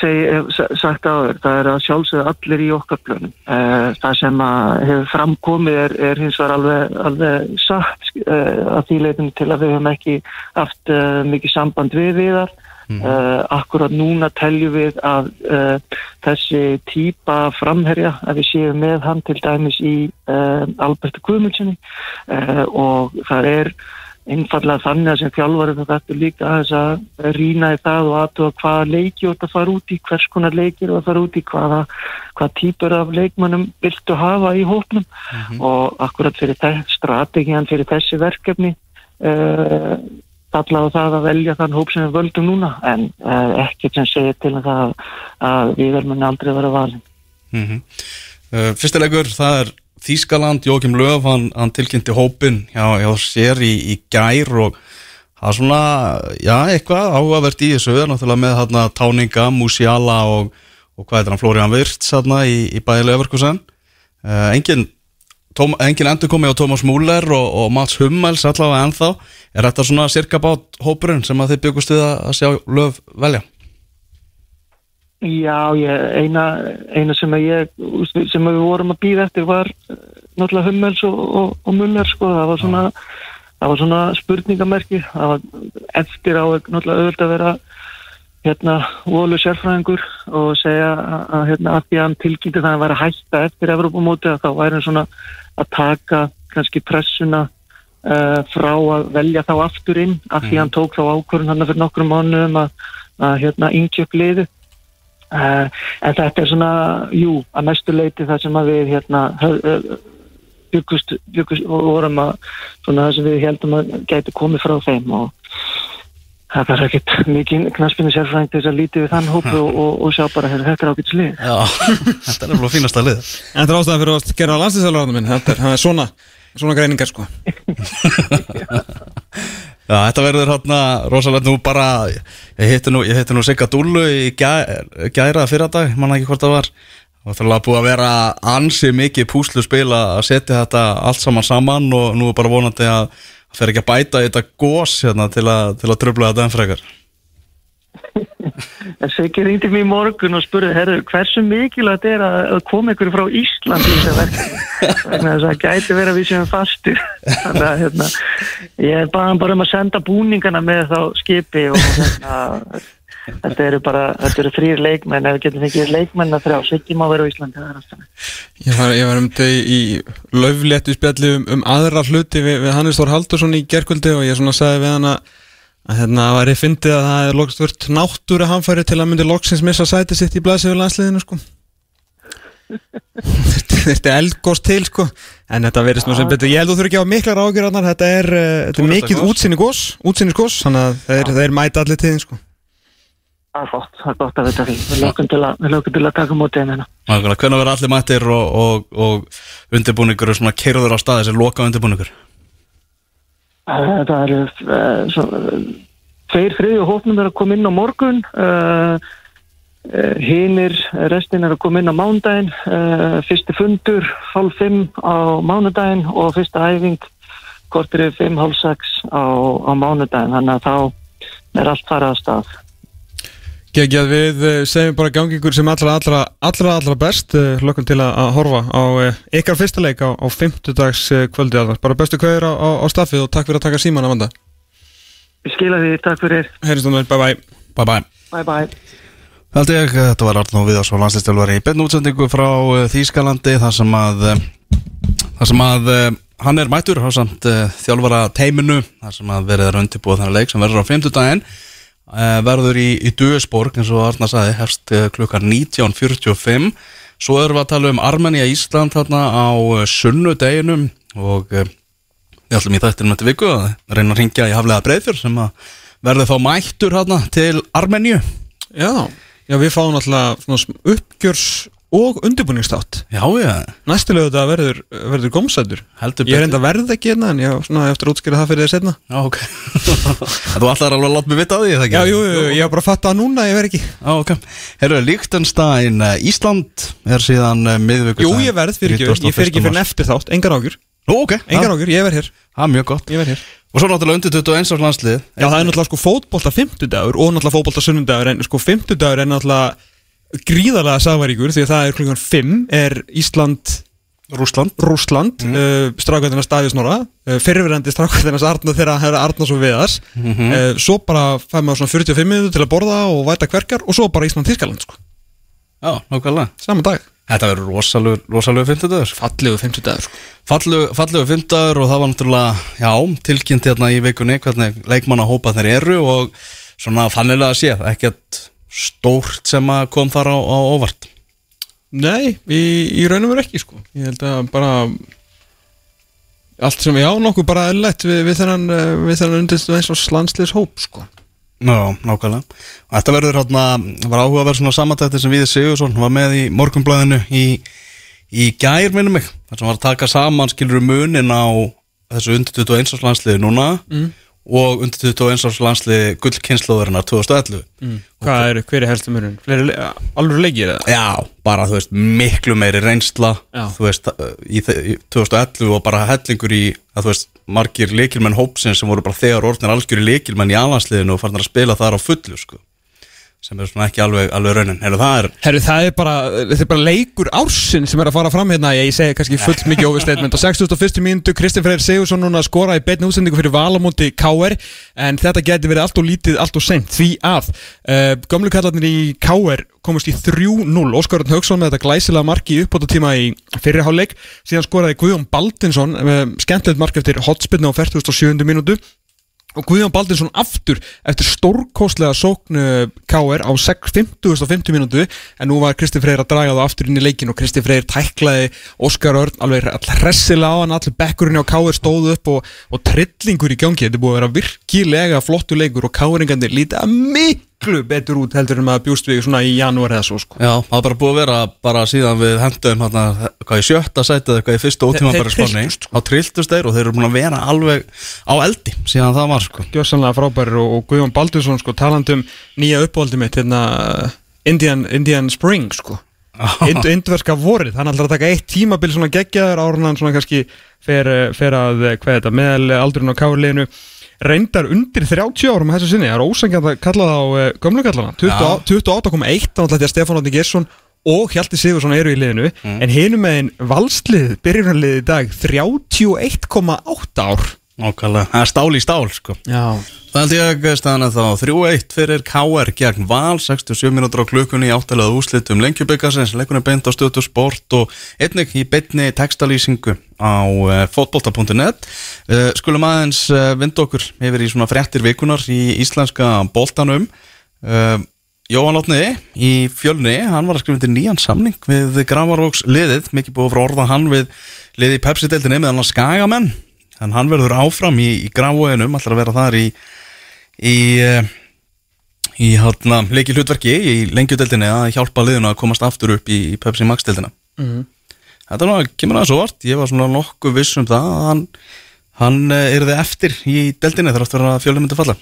segi, sagt á þér, það er að sjálfsögðu allir í okkar plönum. Uh, það sem hefur framkomið er, er hins vegar alveg, alveg satt uh, að því leitum til að við höfum ekki haft uh, mikið samband við viðar. Uh, akkurat núna teljum við að þessi típa framherja að við séum með hann til dæmis í Alberti Guðmundssoni og það er einfallega þannig að sem þjálfari það þetta líka aðeins að rýna í það og aðtuga hvaða leiki ert að fara út í, hvers konar leikir þú ert að fara út í, hvaða, hvaða típur af leikmannum viltu hafa í hópnum. Og akkurat fyrir þess strategian fyrir þessi verkefni uh, fallaðu það að velja þann hóp sem við völdum núna. En uh, ekkert sem segir til um það að við verðum aldrei vera valin. Mm uh, Fyrstilegur, það er Þískaland, Jókim Löf, hann, hann tilkynnti hópin hjá, hjá sér í, í gær og það er svona, já, eitthvað áhugavert í þessu, það er náttúrulega með hérna Táninga, Musiala og, og hvað heitir hann, Flóriðan Virts hérna í, í bæðilega verkusen. Uh, engin, tóm, engin endur komið á Tómas Múler og, og Mats Hummels allavega ennþá. Er þetta svona cirka bát hópurinn sem að þið byggust við að sjá Löf velja? Já, ég, eina, eina sem að ég, sem að við vorum að býða eftir var eh, náttúrulega Hummels og, og, og Muller, sko, það var svona, það var svona spurningamerki, það var eftir á náttúrulega auðvitað að vera hérna volu sérfræðingur og segja að, að hérna að því að hann tilgýtti það að að hætta eftir Evropamóti að þá væri hann svona að taka kannski pressuna uh, frá að velja þá aftur inn af því að hann tók þá ákvörðun hann fyrir nokkrum mánuðum að, að hérna yngjöp liðu en þetta er svona, jú, að mestu leiti það sem að við hérna byggust, byggust og vorum að svona það sem við heldum að gæti komið frá þeim og það er ekkert mikið knaspinu sérfræðing til þess að lítið við þann hópu og, og, og sjá bara hérna, þetta er ágætt slið. Já, (laughs) þetta er alveg fínasta lið. En þetta er ástæðan fyrir að gera landslýsjálfurinn minn. Þetta er, er svona, svona greiningar sko (laughs) (laughs) Já, þetta verður hérna rosalega nú bara, ég hitti nú, nú Sigga Dúllu í gæ, gæra fyrradag, manna ekki hvort það var. Og það er búið að vera ansi mikið púslu spil að setja þetta allt saman saman og nú er bara vonandi að það fer ekki að bæta þetta gós hérna til að, að tröfla þetta enn frekar En Siggi reyndi mér í morgun og spurði, herru, hversu mikilvægt er að að koma ykkur frá Ísland í þess að verkefni? Þess að það gæti vera við sem fastur. Þannig að hérna, ég baði hann bara um að senda búningana með þá skipi og hérna, þetta eru bara, þetta eru þrýr leikmenn, ef við getum fengið leikmenn að þrjá, Siggi má vera á Íslandi. Ég var, ég var um þetta í löfléttu spjalli um, um aðra hluti við, við Hannes Þór Haldursson í gerkvöldi og ég svona sagði við hann að að hérna var ég fyndið að það er loksist vört náttúru hamfæri til að myndi loksins missa sæti sitt í blæsi við landsliðinu sko. Þetta er eldgóðs til sko. En þetta verðist nú sem betur, ég held að þú þurfi ekki að hafa miklar ágjörðarnar, þetta er, uh, þetta er mikið útsinni gós, útsinni gós þannig að þeir, þeir mæta allir tíðin sko. Það er gott, það er gott að vita því. Við lögum til að, til að taka mótið hérna. Hvernig verður allir mættir og, og, og undirbúningur og svona keirður á staði sem loka undirbúningur Það eru svo, uh, tveir þriðju hófnum er að koma inn á morgun. Hinir restin er að koma inn á mánudaginn. Uh, fyrsti fundur hálf fimm á mánudaginn og fyrsta æfing kortir er fimm hálf sex á, á mánudaginn. Þannig að þá er allt farað að stað Gekkjað við eh, segjum bara gangi ykkur sem allra, allra, allra, allra best. Eh, Lökkum til að, að horfa á eh, ykkar fyrsta leik á, á 50 dags kvöldi alvar. Bara bestu kveður á, á, á staffið og takk fyrir að taka síman Amanda. Ég skila því, takk fyrir, vel, bye bye Bye bye bye bye Held ég, þetta var Arnó Viðarsson landslistjálfari í beinu útsendingu frá Þýskalandi þar sem að þar sem að hann er mættur á samt þjálfara teiminu þar sem að verið er undirbúið þannig leik sem verður á 50 daginn uh, verður í, í Duisborg eins og Arna sagði hefst uh, klukkan 19.45 svo erum við að tala um Armenia Ísland þarna á uh, sunnudeginum. Og við ætlum í þættinum þetta viku að reyna að ringja í haflega breyðfjör sem að verður þá mættur þarna til Armeníu. Já, já við fáum alltaf uppgjörs og undirbúningstátt Já, já, Næstilegu þetta verður, verður gómsætur. Heldur Ég er enda verð ekki hérna en ég svona eftir að útskýra það fyrir þér setna Já, ok. (laughs) En Þú ætlar alveg að láta mig vita á því? Já, jú, jú, ég hef bara fatt að núna, ég verð ekki. Já, ok. Herru, Líktenstein, Ísland er síðan miðvíkur Jú, ég verð fyrir ekki, ég fer ekki fyrir eftir þátt Engar ágjur, Nú, ok, engar ágjur, ég verð hér. Er mjög gott. Ég verð hér. Og svo náttúrulega undir 21 árs landslið. Já, það er náttúrulega sko fótbolta 50 dagur og náttúrulega fótbolta sunnudagur en sko 50 dagur er náttúrulega gríðarlega sagvaríkur því að það er klukkan 5 er Ísland Rúsland Rússland, mm. uh, strákvæðina Staði Snorra uh, fyrirverandi strákvæðina Arna þegar það er Arnars og Viðars Mhm. uh, svo bara fæði maður svona 45 minútur til að borða og væta kverkjar og svo bara Ísland Þískaland sko, Já, nákvæmlega saman dag Þetta verður rosalegu, rosalegu 50 dagur fallegu 50 dagur sko. Fallegu, fallegu 50 dagur og það var náttúrulega Já, tilkynnt hérna í vikunni hvernig leikmanna hópa þeir eru og svona fannilega að sé ekkert stórt sem að kom þar á, á óvart? Nei, í, í raunum verið ekki sko. Ég held að bara allt sem við á nokkuð bara er lett við, við þennan, við þennan undirstu eins og slanslis hóp sko. Já, nákvæmlega. Og þetta verður hérna, það var áhuga að vera svona samantætti sem Víði Sigursson var með í morgunblæðinu í, í gær minnum mig, þar sem var að taka saman skilur munin á þessu undir 21 árs landsliði núna. Mm. Og undir 21 árs landsliði gullkynnslóðurinnar 2011 Hvað er, hver er helstu mörun? Alveg leikir eða? Já, bara þú veist, miklu meiri reynsla Já. þú veist, í, þe- í 2011 og bara hellingur í, að þú veist margir leikilmenn hópsins sem voru bara þegar orðnir algjör í leikilmenn í alansliðinu og farnir að spila þar á fullu sko. Sem er svona ekki alveg, alveg raunin. Heru, það er Herru, það er bara, þetta er bara leikur ársin sem er að fara fram hérna, ég segi kannski fullt mikið overstatement. Og 61. mínútu Kristinn Freyr Sigursson núna að skora í beinu útsendingu fyrir Valamóti KR en þetta geti verið allt og lítið, allt og seint. Því að uh, gömlu kallarnir í KR komast í 3-0 Óskar Örn Haugsson með þetta glæsilega marki uppbóta tíma í fyrirháleik síðan skoraði Guðjón Baldinsson uh, skemmtilegt mark eftir hotspillna á 47. mínútu og Guðjón Baldinsson aftur eftir stórkostlega sóknu K.R. á 50.50 mínútu en nú var Kristi Freyr að draga það aftur inn í leikin og Kristi Freyr tæklaði Óskar Örn alveg hressilega á hann allir bekkurinn á K.R. stóðu upp og, og trillingur í gangi þetta búið að vera virkilega flottu leikur og K.R.ingandi lítið að miklu betur út heldur en maður bjúst við svona í janúar eða svo sko. Já, það er bara búið að vera bara síðan við hendum hérna, hvað í sjötta sætið eitthvað í fyrsta ótíma Þeir bara spáni. trylltust, sko. á trilltust þeir og þeir eru búin að vera alveg á eldi síðan það var sko. Gjössanlega frábærir og, og Guðjón Baldinsson sko talandi um nýja uppáldi mitt hérna Indian, Indian Spring sko. Ind, indverska vorið, hann ætlar að taka eitt tímabil svona geggjaður árun hann svona kannski fer, eh, fer að, eh, hvað er þetta, meðal aldurinn á káurleginu reyndar undir 30 árum þessu sinni, það er ósangjant að kalla það á gömlu kallana, 28 28,1 þannig að Stefán Átni Gersson og Hjalti Sigursson eru í liðinu. En hinum megin valslið, byrjunarlið í dag 31,8 ár Nákvæmlega, það er stál í stál sko. Já, Það held ég að þá. 3-1 fyrir KR gegn Val 67 minútur á klukkunni í áttalega úslitum lengjubikarsins, leikunni beint á stötu sport og einnig í beinni textalýsingu á uh, fotbolta.net uh, Skulum aðeins uh, vind okkur yfir í svona fréttir vikunar í íslenska boltanum. Jóhann Lótni í fjölni, hann var að skrifa til nýjan samning við Gravarvóks liðið, mikið búið frá orða hann við liðið í Pepsi-deltinni með hann að skagamenn en hann verður áfram í, í Gravarvóginum, ætlar að vera þar í í, eh, í hátna, leiki hlutverki í lengjudeldinni að hjálpa liðinu að komast aftur upp í, í Pepsi Max deldina Mhm. Þetta er að kemur aðeins óvart. Ég var svona nokkuð viss um það að hann, hann er þið eftir í deldinni þar aftur að fjölum myndi falla.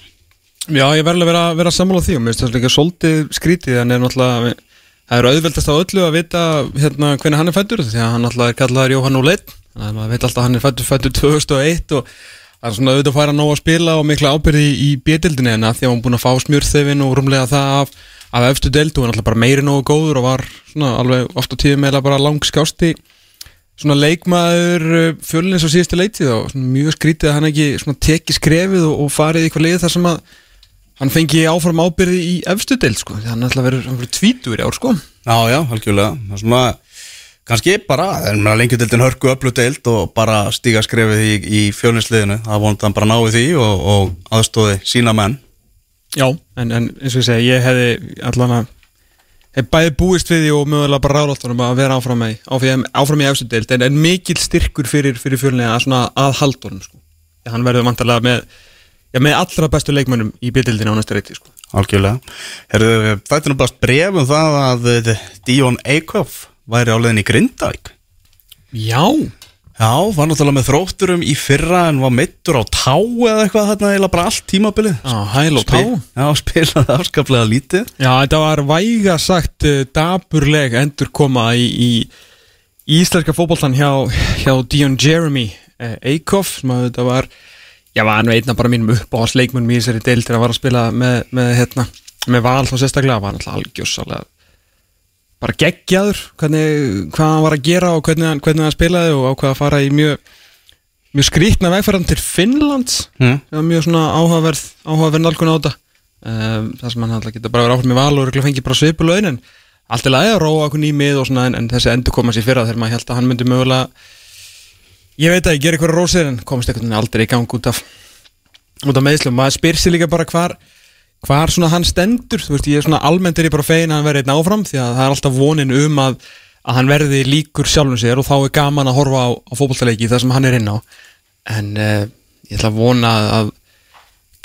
Já, ég verður að vera, vera sammála því og mér finnst það líka svolítið skrítið en er náttúrulega, það er auðveldast á öllu að vita hérna hvernig hann er fættur því að hann náttúrulega er kallaður Jóhann Úleitt þannig að maður veit alltaf að hann er fættur fættur 2001 og það er svona auðvitað að færa nóg að spila og mikla ábyrði í, í B-dildinni en að því að hann búin að fá smjörþefin og rúmlega það af, af efstu dild og hann náttúrulega bara meiri nógu góður og var svona alveg oft á tíðum eða bara langskásti svona leikmaður fjölins á síðustu leitið og mjög skrítið að hann ekki teki skrefið og, og farið í eitthvað lið þar sem að hann fengi áfram ábyrði í efstu deild sko, ætla að hann verið tvítur í ár sko. Já, já, algjörlega. Það er svona, kannski bara en lengjudeldin hörku öllu deild og bara stíga skrefið í, í fjölinsliðinu það vonandi hann bara náði því og, og aðstóði sína menn. Já, en, en eins og ég segi, ég hefði allan að hef bæði búist við því og mögulega bara ráðláttunum að vera áfram í, áfram, áfram í efstu deild. En, en mikil styrkur fyrir, fyrir fjölinni að svona að haldunum sko. Hann verður vantarlega með já, með allra bestu leikmönnum í byrjildinu á næsta reyti sko. Algjörlega. Herðu, þetta er nú bara bref um það að eh, Díón Eikhoff væri á leiðin í Grindavík? Já, Já, var náttúrulega með þrótturum í fyrra en var meittur á tá eða eitthvað þarna eða bara allt tímabilið. Á hæl og tá. Já, (laughs) spilaði afskaplega lítið. Já, þetta var væga sagt uh, daburleg endur koma í, í, í íslenska fótboltan hjá, hjá Dion Jeremy Eikhoff sem að þetta var já, var hann veitna bara mínum upp á hans leikmunum í þessari deil til að var að spila með, með, hérna, með val þá sérstaklega var hann alltaf algjössalega bara geggjaður hvernig, hvað hann var að gera og hvernig hann, hvernig hann spilaði og ákvað að fara í mjög mjög skrítna vegferðan til Finnlands. Mm. það var mjög svona áhugaverð áhugaverð nálgun á þetta. Um, það sem hann alltaf geta bara verið áhuga með val og örugglega fengið bara svipu laun en allt er lagi að róa okkur nýmið og svona en, en þessi endur koma sér fyrra þegar maður held að hann myndi mögulega ég veit að ég ger eitthvað rósir en einhvern veginn aldrei í gang út af út af meðslum, maður spyr sér líka bara hvar hvar svona hann stendur þú veist ég er svona almennt er ég bara fegin að hann verði einn áfram því að það er alltaf vonin um að að hann verði líkur sjálfum sér og þá er gaman að horfa á, á fótballtaleiki þar sem hann er inn á. En uh, ég ætla að vona að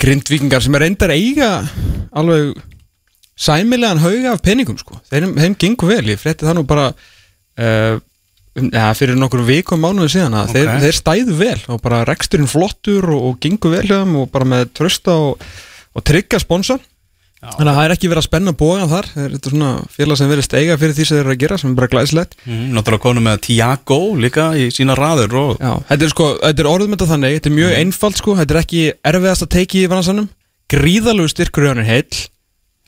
grindvíkingar sem er reyndar eiga alveg sæmilegan hauga af peningum sko. Þeim, þeim gengur vel, ég frétti það nú bara uh, ja, fyrir nokkur vikum mánuðu síðan að Ok. þeir, þeir stæðu vel og bara reksturinn flottur og, og gengur vel og bara með trösta og, og tryggja sponsa þannig að það er ekki verið að spenna bógan þar. Þetta er svona félag sem verið steiga fyrir því sem þeir eru að gera sem er bara glæslegt Mm, náttúrulega konu með Tiago líka í sína raður og Já, þetta er sko, er orðum þetta þannig Þetta er mjög einfalt sko, þetta er ekki erfiðast að teiki í vannarsanum Gríðalegu styrkur í hann er heill.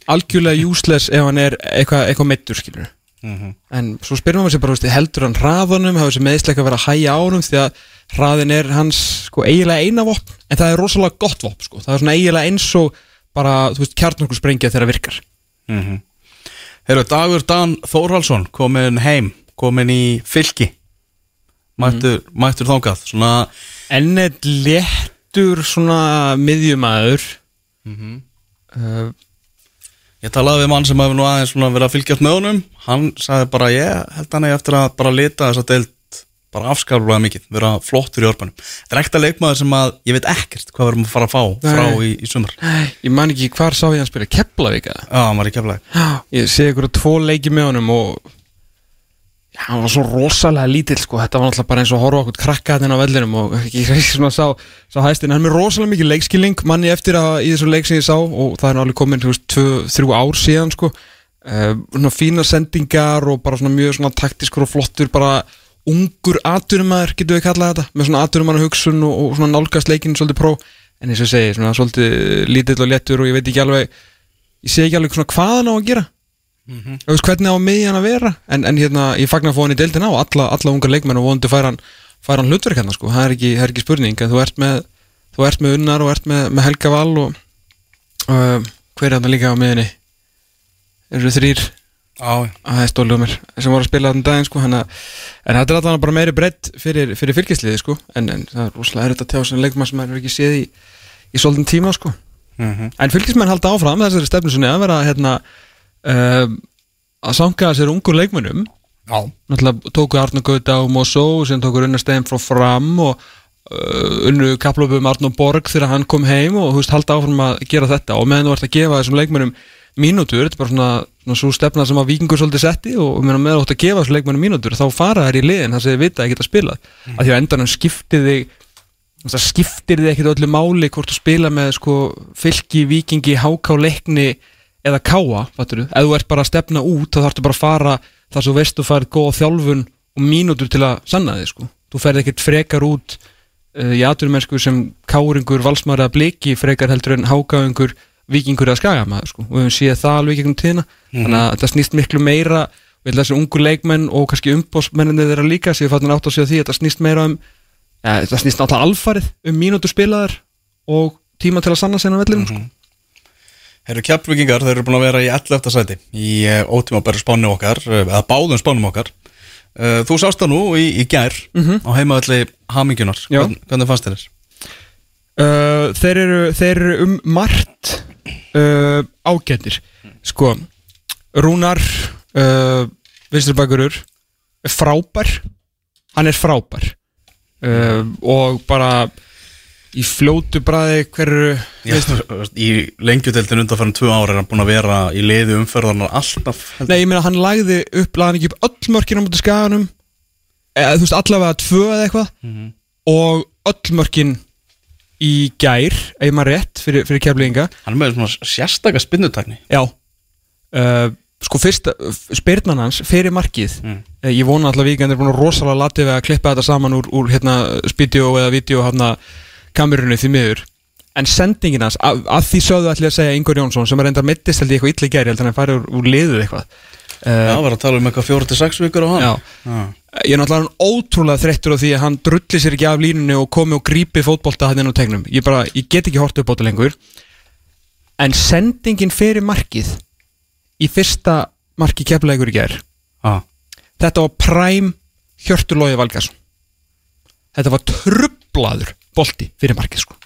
Algjörlega useless ef hann er eitthvað eitthva meittur skilur Mhm. en svo spyrir maður sér bara, veist, heldur hann hraðanum? Hafa þessi meðsleika verið að hæja á honum? Því að hraðin er hans sko, eiginlega eina vopn, en það er rosalega gott vopn sko. það er svona eiginlega eins og bara, þú veist, kjarnorku sprengja þegar það virkar. Mhm. Heyrðu, Dagur Dan Þórhalsson komin heim, komin í fylki. Mættur, mættur þangað Svona, en eitt léttur svona miðjumæður uh, ég talaði við mann sem hefur nú aðeins svona verið að fylgjast með honum. Hann sagði bara, ég held hann eftir að bara lita þess að deild bara afskaplega mikið, vera flottur í orbanum Þetta er ekkert að leikmaður sem að ég veit ekkert hvað við erum að fara að fá frá í, í sumar. Ég man ekki hvar sá ég hann spila Keflavík eða? Já, hann var í keflaði ég sé ykkur tvo leiki með honum og hann var svo rosalega lítill sko, þetta var náttúrulega bara eins og að horfa okkur krakka þetta á vellinum og (laughs) ekki ekki svona sá, sá hæstinn, hann er rosalega mikið leikskilning manni eftir að í þessu leik sem ég sá og það er náttúrulega komin, þú veist, tvö, þrjú ár síðan sko, uh, svona fína sendingar og bara svona mjög svona taktiskur og flottur, bara ungur aturumæður, getur við kallað þetta með svona aturumæður hugsun og, og svona nálgast leikinn svolítið pró, en eins og ég segi svona svolítið lítill og léttur og ég veit ekki alveg ég hann á að gera þú veist hvernig á miðjan að vera? En, en hérna, ég fagnar að fá hann í deildina og alla, alla ungar leikmenn og vonandi fær hann, hann hlutverk hérna sko, það er ekki, það er ekki spurning þú ert með, þú ert með Unnar og ert með, með Helga Val og uh, hver er þetta líka á miðinni eru þrýr að það er stólu um mér sem voru að spila þannig daginn sko. Hana, en þetta er alltaf bara meiri breytt fyrir, fyrir fylgisliði sko. En, en það er rosalega erfitt að tjá sem leikmann sem maður ekki séð í, í svolítinn tíma sko. Mhm. en fylgismenn halda áfram þessari stefnu sinni að vera hérna uh, að sanga sér ungur leikmennum Já, náttúrulega tóku Arnur Gauta og Mosó sem tóku Unnar Stein frá fram og uh, unnu kaplöfu um Arnur Borg þegar hann kom heim og veist halda áfram að gera þetta. Og meðan þú ert að gefa þessum leikmennum mínútur, þetta er bara svona, svona svo stefna sem að vikingur svolítið setti og meðan þú ert að gefa þessum leikmennum mínútur þá fara þær í liðin þar sem þið vita að geta spilað. Mm. að því að endanum skiptið þig það skiptir þig ekkit öllu máli hvort þú spila með sko fylki, vikingi, háká, leikni eða káa, fattur ef þú ert bara að stefna út þá þarftu bara að fara þar svo veist þú farið góða þjálfun og mínútur til að sanna þig sko. Þú ferð ekkert frekar út uh, í aturmennsku sem káringur, valsmaður eða bliki frekar heldur en hákáingur vikingur eða skagamaður sko. Og við höfum séð það alveg gegnum tíðina. Þannig að þetta snýst miklu meira við þessar ungu leikmenn og kannski umbósmenninni þeirra líka sem við fattum átt að segja því þetta snýst meira um ja, þetta snýst Herru kjapvikingar, þeir eru búin að vera í 11. sæti í uh, ótímabæri spánu okkar uh, eða báðum spánum okkar uh, Þú sást það nú í, í gær á heimaðalli hamingjunar. Hvern, Hvernig fannst þér þess? uh, þeir, eru, þeir eru um margt uh, ágættir sko Rúnar uh, Vinstribakurur er frábær hann er frábær og bara í fljótu bræði hverju í lengjudeldin undanfærin tvö ára er hann búin að vera í liði umferðarnar alltaf Nei, ég meina hann lagði upp, lagði ekki upp öll mörkin á mútið skaganum eða þú veist allavega tvö eða eitthvað Mhm. og öll mörkin í gær, ef maður rétt fyrir, fyrir keflinga Hann er með svona sérstaka spinnutakni Já uh, Sko fyrst, spyrnan hans fyrir markið Mm. mm. Ég vona alltaf víkend er búin að rosalega latið við að klippa þetta saman úr, úr hérna, spídeó eða vídeo hérna, kamerunni því miður En sendingin hans, að, að því sögðu allir að segja Ingur Jónsson sem er enda mittist held ég eitthvað illa í gæri held hann að fara úr, úr liðið eitthvað Já, uh, var að tala um eitthvað fjóra til sex vikur á hann Já. Já. Ég er náttúrulega ótrúlega þreyttur á því að hann drulli sér ekki af línunni og komi og grípi fótbolta hann inn á tegnum Ég bara, ég get ekki hort upp á þetta lengur En sendingin fyrir markið í fyrsta marki keflægur í Já. Þetta var præm Hjörtur Valgarsson Þetta var trublaður bolti fyrir markið sko.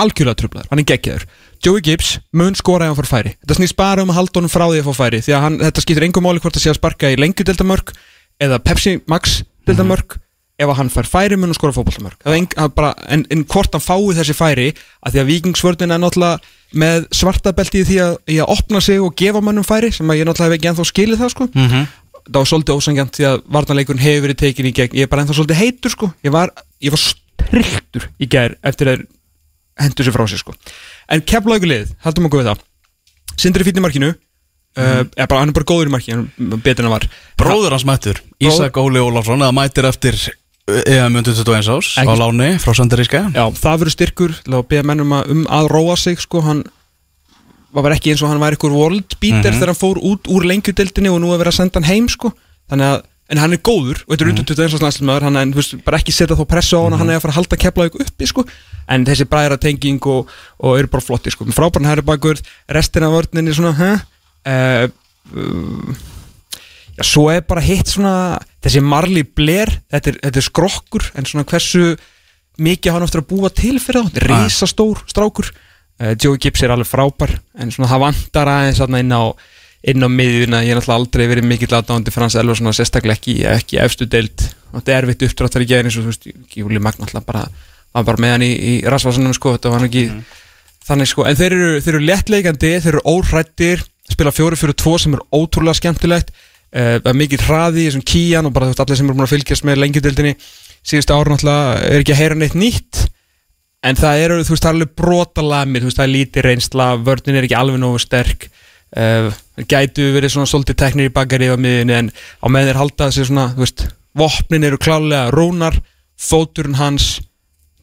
Algjörlega trublaður, hann er geggjaður. Joey Gibbs mun skora ef hann fór færi. Þetta snýst bara um að halda honum frá því að fá færi Því að hann, þetta skiptir engum máli hvort það sé að sparka í lengjudeldamörk Eða Pepsi Max deldamörk Ef að hann fær færi mun hann skora er að bara, en, en hvort hann fái þessi færi að Því að vikingsvörðin er náttúrulega með svarta belti í því að, í að opna sig og gefa mönnum færi sem að ég náttúrulega hef ekki ennþá skilið það sko. Mhm. það var svolítið ósangjant því að varnarleikurinn hefur verið tekin í gegn. Ég er bara ennþá svolítið heitur sko. Ég var, ég var striktur í gær eftir að hendur sér frá sér sko. En keflaugulegð, haldum okkur við það. Sindri í markinu uh, eða bara, hann er bara góður í markinu, betur en hann var. Bróður hans mættur, Ísak Óli Ólafsson eða mættir eftir EM 21 ás á láni frá Sandaríska já, það verður styrkur að beða mennum að, um að róa sig sko, hann var ekki eins og hann var ykkur world beater þegar hann fór út úr lengjudeldinni og nú er verið að senda hann heim sko. Þannig að, en hann er góður og þetta er undan 21. landsliðmaður hann er, veist, bara ekki setja þá pressu á hann hann er að fara að halda kepla uppi sko. En þessi bræðra tenging og, og eru bara flotti sko, með frábæran hæri bakur restin af vörninni svona, hæ? Uh, uh, Já, svo er bara hitt svona þessi Marley Blair, þetta er, þetta er skrokkur en svona hversu mikið hann eftir að búa til fyrir þá, er risastór strákur, uh, Joey Gibbs er alveg frábær en svona það vantar aðeins inn á, inn á miðjuna. Ég er náttúrulega aldrei verið mikill aðdáðandi Frans Elvarsson og sérstaklega ekki, ekki efstu deild. Og þetta er erfitt uppdráttar í geðin eins og þú veist, Júli Magn alltaf bara var bara með hann í, í rasvarsanum sko, þetta var hann ekki þannig sko, en þeir eru, þeir eru léttleikandi, þeir eru óhrættir spila fjóri fyrir tvo sem er ótrúlega skemmtilegt. Uh, það er mikið hraði þessum kíjan og bara þú veist allir sem eru búin að fylgjast með lengjudildinni síðustu ára náttúrulega er ekki að heyra neitt nýtt. En það eru, þú veist, það er alveg brotalamið, þú veist, það er lítið reynsla vörnin er ekki alveg nógu sterk uh, gætu verið svona svolítið teknir í bakari á miðinni en á með þeir halda þessi svona, þú veist, vopnin eru klálega Rúnar, fóturinn hans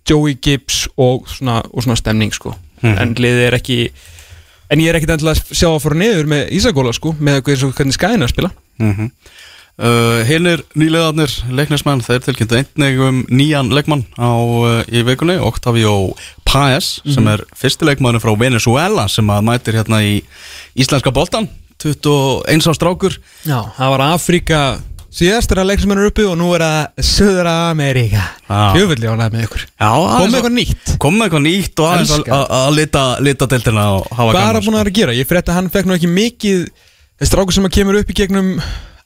Joey Gibbs og svona, og svona stemning sko. En liðið er ekki en ég er ekkit endilega að sjá að fara niður með Ísagóla sko, með hvernig skæðin er að spila. Mm uh, Hinnir nýlegaðnir leiknismenn þeir tilkynntu einnig um nýjan leikmann á, uh, í vikunni, Octavio Paes sem er fyrsti leikmann frá Venezuela sem að mætir hérna í íslenska boltan 21 á strákur. Já, það var Afríka síðast er að leiksmenn er uppi og nú er það Söðra Ameríka Já. Jöfulli ánægð með ykkur. Já, Kom aðeins með að- eitthvað nýtt? kom með eitthvað nýtt og aðeins að, lita, lita deltina og hafa Hvað er gaman, það búin að vera að gera? Ég frétti að hann fekk nú ekki mikið strákur sem að kemur upp í gegnum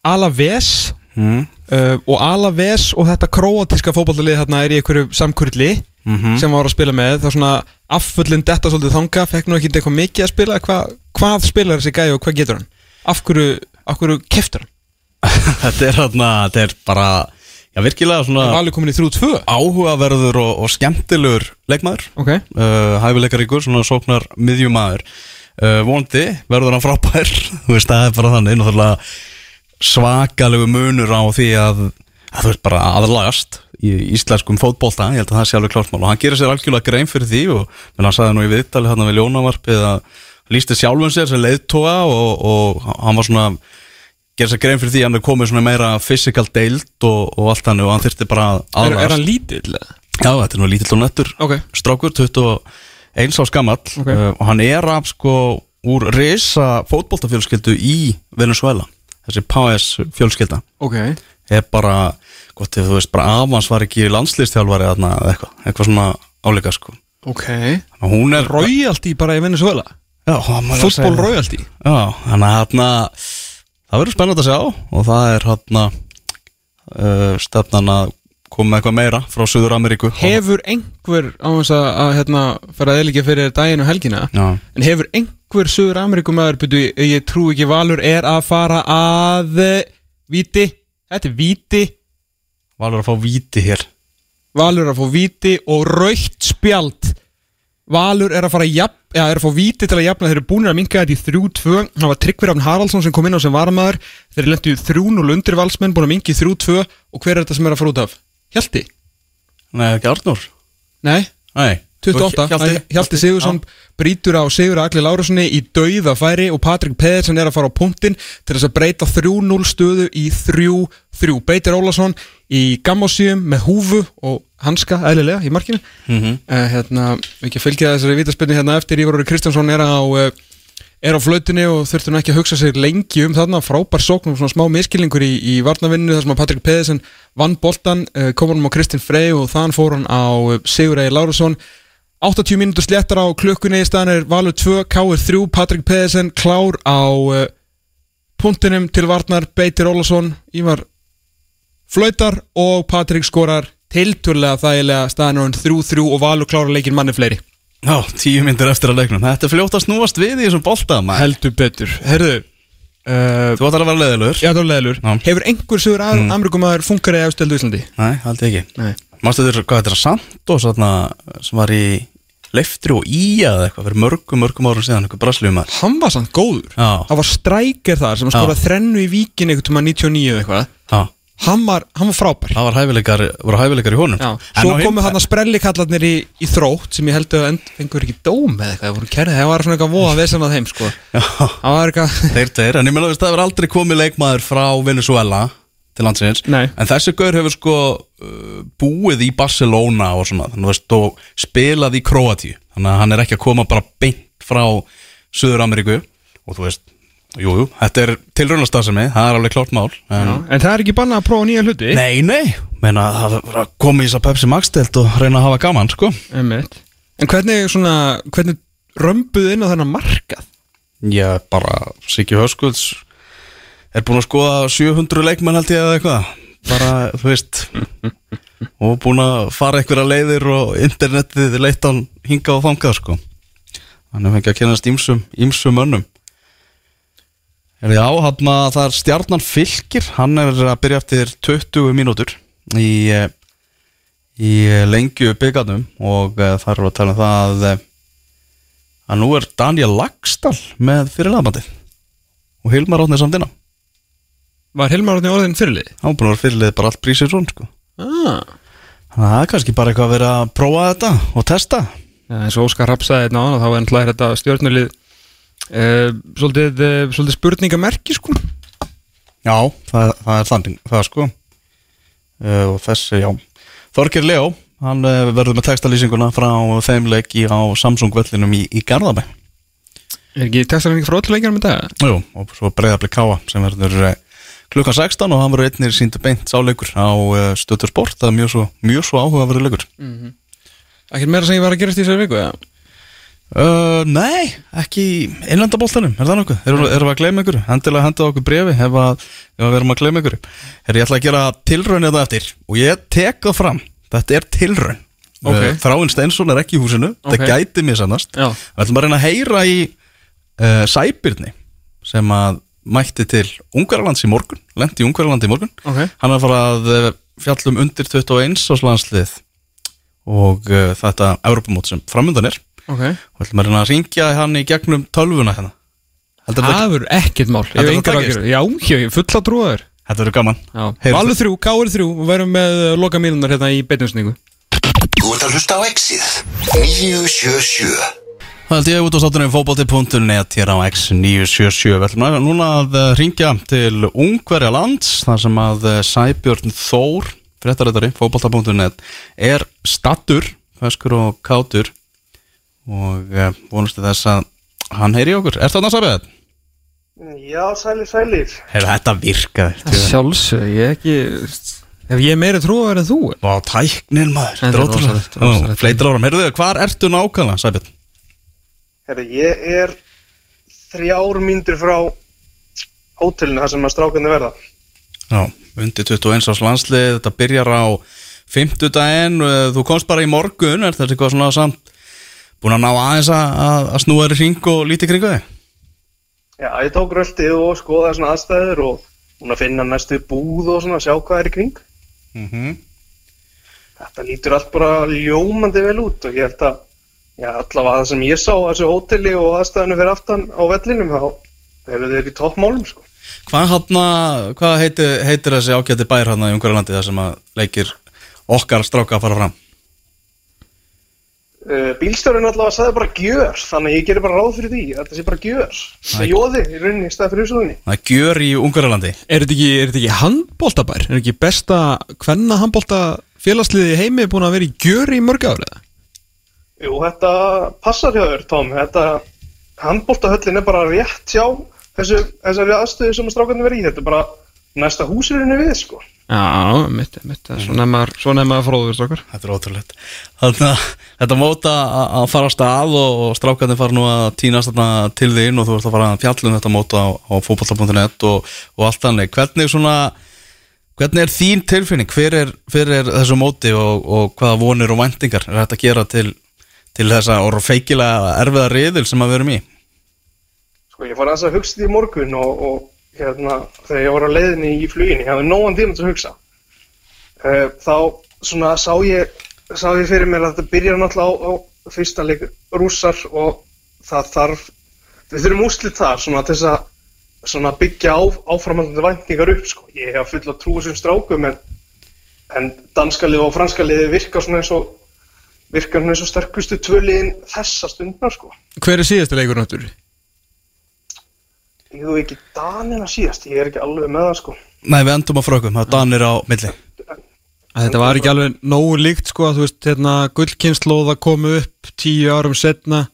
Alaves mm. uh, og Alaves og þetta króatíska fótballtalið þarna er í einhverju samkurli Mhm. sem var að spila með. Það er svona affullin detta svolítið þanga fekk nú ekki eitthvað mikið að spila. Hvað, hvað spilar þessi gæi og hvað getur hann? Af hverju, hverju keftur hann? (laughs) Þetta er hérna, þetta er bara Já, virkilega svona alveg komin í 3-2 áhugaverður og, og skemmtilegur leikmaður. Ok, uh, hæfileikaríkur, svona sóknar miðjumæður uh, vondi verður hann frábær. (laughs) Þú veist, það er bara þannig náttúrulega svakalegu munur á því að, að þú veist, bara aðlagast í íslenskum fótbolta, ég held að það sé alveg klártmál og hann gerir sér algjörlega grein fyrir því og menn hann sagði nú í viðtali hérna við ljónavarpið að lísti sjálfum sér sem leiðtoga og, og hann var svona gerir sér grein fyrir því að hann er komið svona meira physical deild og, og allt hann og hann þyrfti bara að er, er aðlagast. hann lítill? Já, þetta er nú lítill og nettur. Ok, strákur 21 á skamall Ok. uh, og hann er af sko úr risa fótboltafjölskyldu í Venezuela þessi Páes fjölskylda. Ok. Er bara, gott ef þú veist bara Avans var ekki landslýstjálfari eða eitthvað, eitthvað svona áleika sko. Ok, hún er royalty bara í Venezuela fútból royalty? Já, þannig að hérna það verður spennandi að sjá og það er hérna uh, stefnan að koma eitthvað meira frá Suður Ameríku hefur einhver á þess að, að hérna, fara að eðlika fyrir daginn og helgina já, En hefur einhver Suður Amerikumæður byrju, ég trú ekki Valur er að fara að eh, Víti, þetta er Víti. Valur að fá víti hér. Valur að fá Víti og raukt spjald. Valur er að fara að jafn, ja, er að fá Víti til að jafna þeir eru búinir að minka þetta í 3-2 það var Tryggvi Rafn Haraldsson sem kom inn á sem varamæður þeir eru lentu 3-0 undir valsmenn búin að minka í 3-2 og hver er þetta sem er að fara út af? Hjalti? Nei, ekki Arnur Nei, Nei. 28, Hjalti, Hjalti Sigursson brýtur á Sigur Agli Lárusson í dauða færi og Patrik Pedersen er að fara á punktinn til þess að breyta 3-0 stöðu í 3-3 Beitir Ólason í gammásíum með húfu og hanska eðlilega í markinu. Mhm. uh, hérna, ekki að fylgja þessari vítaspilni hérna eftir. Ívar Óri Kristjánsson er á uh, er á flautinni og þurftur hann ekki að hugsa sér lengi um þarna, frábær sókn og svona smá miskilningur í, í varnavinnu þar sem að Patrik Pedersen vann boltan uh, kom hann á Kristinn Frey og þann fór hann á uh, Sigur Egi Lárusson 80 mínútur sléttar á klukkunni í staðan er Valur 2, K.R. 3, Patrik Pedersen klár á uh, punktinum til Varnar, Beitir Ólason Ívar flautar og Patrik skorar tilturlega þægilega staðan er hann 3-3 og Valur klárar leikin manni fleiri Já, tíu myndir eftir að leiknum. Þetta fljótt að snúast við í þessum bolta maður. heldur betur. Herðu uh, Þú ætlar að vera leiðilegur Já, það er leðilur Já. Hefur einhver sögur mm. Amerikumæður funkar í afsteldu Íslandi? Nei, haldið ekki. Nei. Mástu þér, hvað þetta er Santos þarna, sem var í Leiftri og Ía eða eitthvað fyrir mörgum, mörgum árum síðan eitthvað braslíumar Hann var samt góður. Já, Það var strækir þar sem Já. skora þrennu í víkin tíma 99 eða eitthvað. Já, hann var, hann var frábær. Það var hæfileikar, voru hæfileikar í honum. Já, En svo á hinn- komu hann að sprellikallarnir í, í þrótt sem ég held að end, fengur ekki dóm eða eitthvað, það voru kerðið, það var svona eitthvað voða vesen að þeim sko, Já, það var eitthvað (laughs) þeir þeir En ég meina, þú veist, það hefur aldrei komið leikmaður frá Venezuela til landsins. Nei. En þessi gaur hefur sko uh, búið í Barcelona og svona Þannig, þú veist, og spilað í Kroatíu. Þannig að hann er ekki að koma bara beint frá Suður Ameríku Og þú veist, jú, jú, þetta er tilraunastasemi Það er alveg klárt mál en, en það er ekki bannað að prófa nýja hluti? Nei, nei, meina það er að koma í þess að Pepsi Max-delt og reyna að hafa gaman, sko. Einmitt. en hvernig svona hvernig römbuðu inn á þennan markað? Já, bara Siggi Höskulds er búin að skoða 700 leikmenn held ég eða eitthvað. Bara, þú veist og búin að fara einhverja leiðir og internetið leitt hann hinga og þangað, sko. Hann er fengið að kynast ímsum, ímsum önnum já, hann að það er stjarnan fylgir hann er að byrja eftir 20 mínútur í eh, í lengju byggarnum og uh, það er að tala um það að eh, nú er Daniel Lagstall með fyrirlaðbandi og Hilmar átnið samt inná var Hilmar átni orðin fyrirlið hann búin að vera fyrirlið bara allt prísið svona sko. ah. það er kannski bara eitthvað að vera að prófa þetta og testa. Ja, eins og Óskar Rapsaði þetta ána þá er náttúrulega þetta stjórnulið uh, svolítið, uh, svolítið spurningamerki sko. Já, það, það er þannig það sko. Uh, og þessi, já. Þorgir Leó, hann verður með textalýsinguna frá þeim leiki á Samsung vellinum í, í Garðabæ. Er ekki ekki frá öllu leikjar með það Jú, og svo breyðabli Káa sem verður klukkan 16 og hann verður einnir síndu beint sáleikur á uh, Stötur Sport það er mjög svo, mjög svo áhuga að verður leikur ekkert meira sem ég var að gerast í þessari viku ja. Uh, nei, ekki innlandabóltanum, er það nokkuð? Erum, við að gleyma ykkur? Endilega henda okkur brefi ef, að, ef við erum að gleyma ykkur Her, Ég ætla að gera tilraun þetta eftir og ég tek það fram, þetta er tilraun Ok. uh, Þráinn Steinsson er ekki í húsinu, Ok. þetta gæti mér sannast Já. Við ætlum að reyna að heyra í uh, Sæbyrni sem að mætti til Ungarlands í morgun lendi í Ungarlandi í morgun Ok. Hann er að fara að uh, fjallum undir 21 ás landslið og uh, þetta Europamót sem framundan er ok. Og ætlum að reyna að ringja hann í gegnum tölvuna hérna. Það verður ekkert mál. Ég Þetta er það áhyggjur. já, ég er full að trúa þér. Þetta verður gaman. Valur þrjú, káir þrjú. Og verðum með uh, loka mínunar hérna í beinunsningu Þú ert að hlusta á Exið. 977 Það held ég út á státtunum fótbolti.net hér á X977 Við ætlum að núna að eh, hringja til Ungverja lands þar sem að eh, Sæbjörn Þór fréttarættari, fótbolta.net er stattur, feskur og kátur og uh, vonustu þess að hann heyri okkur Er það Sæbjörn? Já, sælir, sælir. Heyrðu, þetta virkaði Sjálfsög, ég ekki Ef ég er meiri trúa en þú Vá, tæknin maður. Já, Fleitir áram, heyrðu, hvar ertu nákvæmlega, Sæbjörn? Herri, ég er þrjár mínútur frá hótelinu þar sem að strákandi verða. Já, undir 21 ás landslið, þetta byrjar á 50 daginn, þú komst bara í morgun, er þetta eitthvað svona samt búin að ná aðeins að, að, að snúa þér í hring og lítið kringu þig? Já, ég tók röltið og skoðaði svona aðstæður og hún að finna næstu búð og svona sjá hvað er í kring. Mm -hmm. Þetta lítur allt bara ljómandi vel út og ég held að já, allavega það sem ég sá á þessu hóteli og aðstæðinu fyrir aftan á vellinum þá eru þeir í toppmálum sko. Hvað, hana, hvað heitir, heitir þessi ágæti bær hann í Ungverjalandi þar sem að leikir okkar stráka að fara fram? Uh, bílstjórinn allavega sagði bara gjör, þannig að ég gerir bara ráð fyrir því, að þetta sé bara gjör. Það er jóði í rauninni í stað fyrir húsvöðinni. Það er gjör í Ungverjalandi Er þetta ekki, er þetta ekki handbóltabær? Er ekki besta hvenna handbólta félagsliði í heimi búin að vera í gjöri í mörg árið? Jú, þetta passar hjá þér, Tom. Þetta handbóltahöllin er bara rétt hjá þessu, þessari aðstöðu sem strákarnir verið í. Þetta er bara næsta húsirinn við, sko. Já, mitt, mitt, svona er maður, fróður stokkar Þetta er ótrúlegt Þannig að þetta móta að að fara á stað og, og strákarnir fara nú að týnast þarna til þín og þú ert að fara að fjallum þetta móta á, á fótbolta.net og, og allt þannig Hvernig svona Hvernig er þín tilfinning? Hver er, hver er þessu móti og, og hvaða vonir og væntingar er þetta að gera til, til þessa og feikilega erfiða riðil sem að við erum í? Sko, ég fór aðeins að hugsa því morgun og, og hérna, þegar ég var á leiðinni í fluginni, ég hafði nógan tíma til að hugsa. Uh, þá svona sá ég, sá ég fyrir mér að þetta byrjar náttúrulega á, á fyrsta leik rússar og það þarf, við þurfum úslit þar svona til þess að svona byggja á, áframhaldandi væntingar upp sko. Ég hef full að trúa sem strákum en, en danska lið og franska lið virka svona eins og virka svona eins og sterkustu tvöliðin þessa stundnar sko. Hver er síðasti leikur náttúr? Ég þú ekki Danina síðast, ég er ekki alveg með það sko. Nei, við endum á frökum, það er Danir á milli. Þetta var ekki alveg nógu líkt sko að þú veist, hérna, gullkynnslóða komu upp tíu árum setna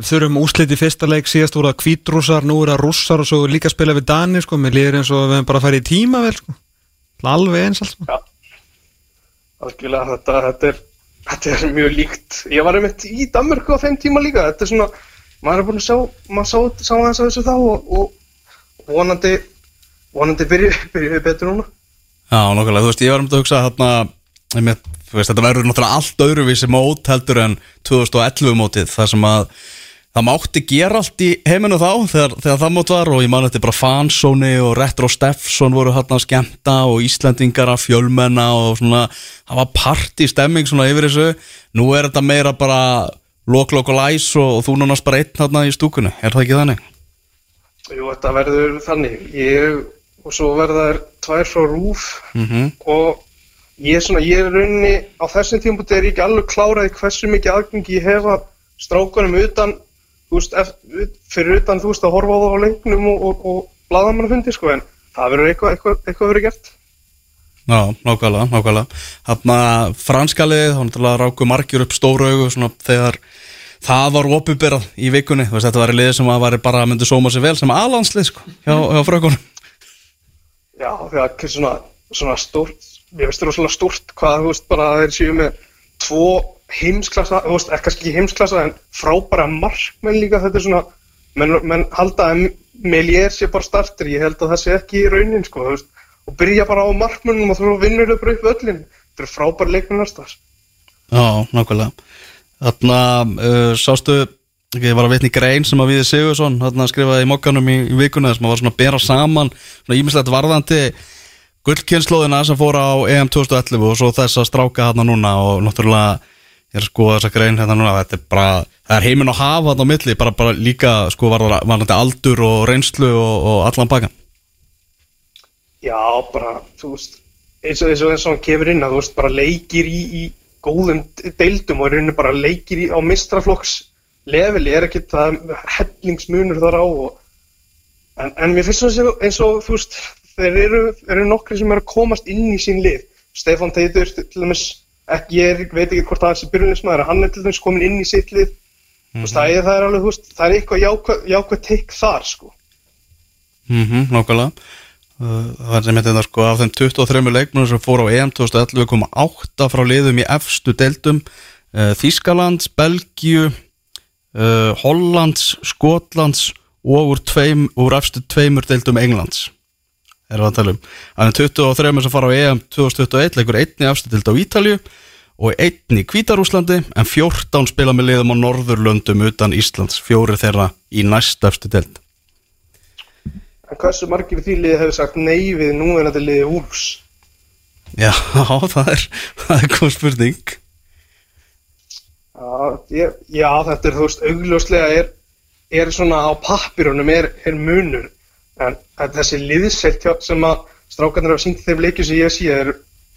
Við þurfum úslit í fyrsta leik, síðast voru það kvítrúsar, nú er það rússar og svo líka spila við Dani sko, mér líður eins og við hefum bara farið í tíma vel sko. Alveg eins allt sko. Já, algjörlega þetta, þetta, er, þetta er mjög líkt. Ég var einmitt í Danmörku á þeim tíma líka, þetta er svona, maður er búin að sjá, maður sá, sá aðeins að þessu þá og, og vonandi, vonandi byrju, byrju við betur núna. Já, nokkulega, þú veist, ég var um að hugsa veist, þetta verður náttúrulega allt öðruvísi mót heldur en 2011 mótið, þar sem að það mátti gera allt í heiminu þá þegar, þegar það mót var og ég man þetta bara Fansóni og Retro Steffsson voru hérna að skemmta og Íslandingar að fjölmenna og svona, það var partystemming svona yfir þessu, nú er þetta meira bara lok, lok og læs og, og þú nánast bara einn hérna í stúkunni, er það ekki þannig? Jú, þetta verður þannig. Ég, og svo verða þær tvær frá rúf Mm og ég er svona, ég er í rauninni, á þessum tímpúti er ég ekki alveg kláraði hversu mikið aðgengi ég hef að strákunum utan, þú veist, ef- fyrir utan, þú veist, að horfa á það á lengnum og, og, og blaðamannafundi, sko, en það verður eitthvað, eitthvað, eitthvað verið gert. Já, nákvæmlega, nákvæmlega Þarna franska liðið, þá náttúrulega ráku margir upp stóru augu svona þegar það var opubyrrað í vikunni. Veist, þetta var liðið sem að væri bara myndi sóma sér vel sem aðlandslið, sko, hjá, hjá frökunum. Já, því að svona, svona stórt, ég veist það svona stórt hvað, þú veist, bara að þeir séu með tvo heimsklassa, þú veist, ekki ekki heimsklassa, en frábæra markmenn líka, þetta er svona, menn, menn halda að Melier sé bara starter, ég held að það sé ekki í raunin, sko, veist, og byrja bara á markmennum og þú vinnur upp öllin, þetta eru frábæra leikmenn næstars. Já, nákvæmlega Þarna, uh, sástu ég var að vitni grein sem að Viði Sigursson skrifaði í mokkanum í, í vikunni sem að var svona að bera saman svona ímislegt varðandi gullkynnslóðina sem fór á EM 2011 og svo þess að stráka hérna núna og náttúrulega ég er að skoða þessa grein hérna núna þetta er bara, það er heiminn að hafa þarna á milli bara, bara líka sko varðandi aldur og reynslu og, og allan bakan Já, bara, þú veist, eins og eins og hann kemur inn að þú veist, bara leikir í, í góðum deildum og rauninu bara leikir í, á mistraflokks leveli er ekkert það hellingsmunur þar á og, en, en mér finnst svona eins og þú veist, þeir eru, eru nokkri sem eru að komast inn í sín lið. Stefán Teitur til dæmis ekki, ég veit ekki hvort það er sem byrjunismæður hann er til dæmis komin inn í sitt lið. Þú veist, það er, það er alveg, þú veist, það er eitthvað jákvæð, teik þar, sko. Mhm, nákvæmlega. Uh, Það er sem þetta sko af þeim 23 leikmennum sem fór á EM 2011 koma 8 frá liðum í efstu deildum. Uh, Þískalands, Belgíu uh, Hollands, Skotlands og úr, tveim, úr efstu tveimur deildum Englands. Erum við að tala um. Það er 23 sem fara á EM 2021 leikur einni efstu deild á Ítalju og einni í Hvítarúslandi en 14 spila með liðum á Norðurlöndum utan Íslands, fjóri þeirra í næst efstu deild En hversu margir því liði hefur sagt nei við núverandi liði Úlfs? Já, (laughs) það er, það er góð spurning Já, ég, já, þetta er, þú veist, augljóslega er, er svona á pappirunum er, er munur. En þessi liðselt hjá- sem að strákarnir hafa sínt þeim leikjum sem ég sé er,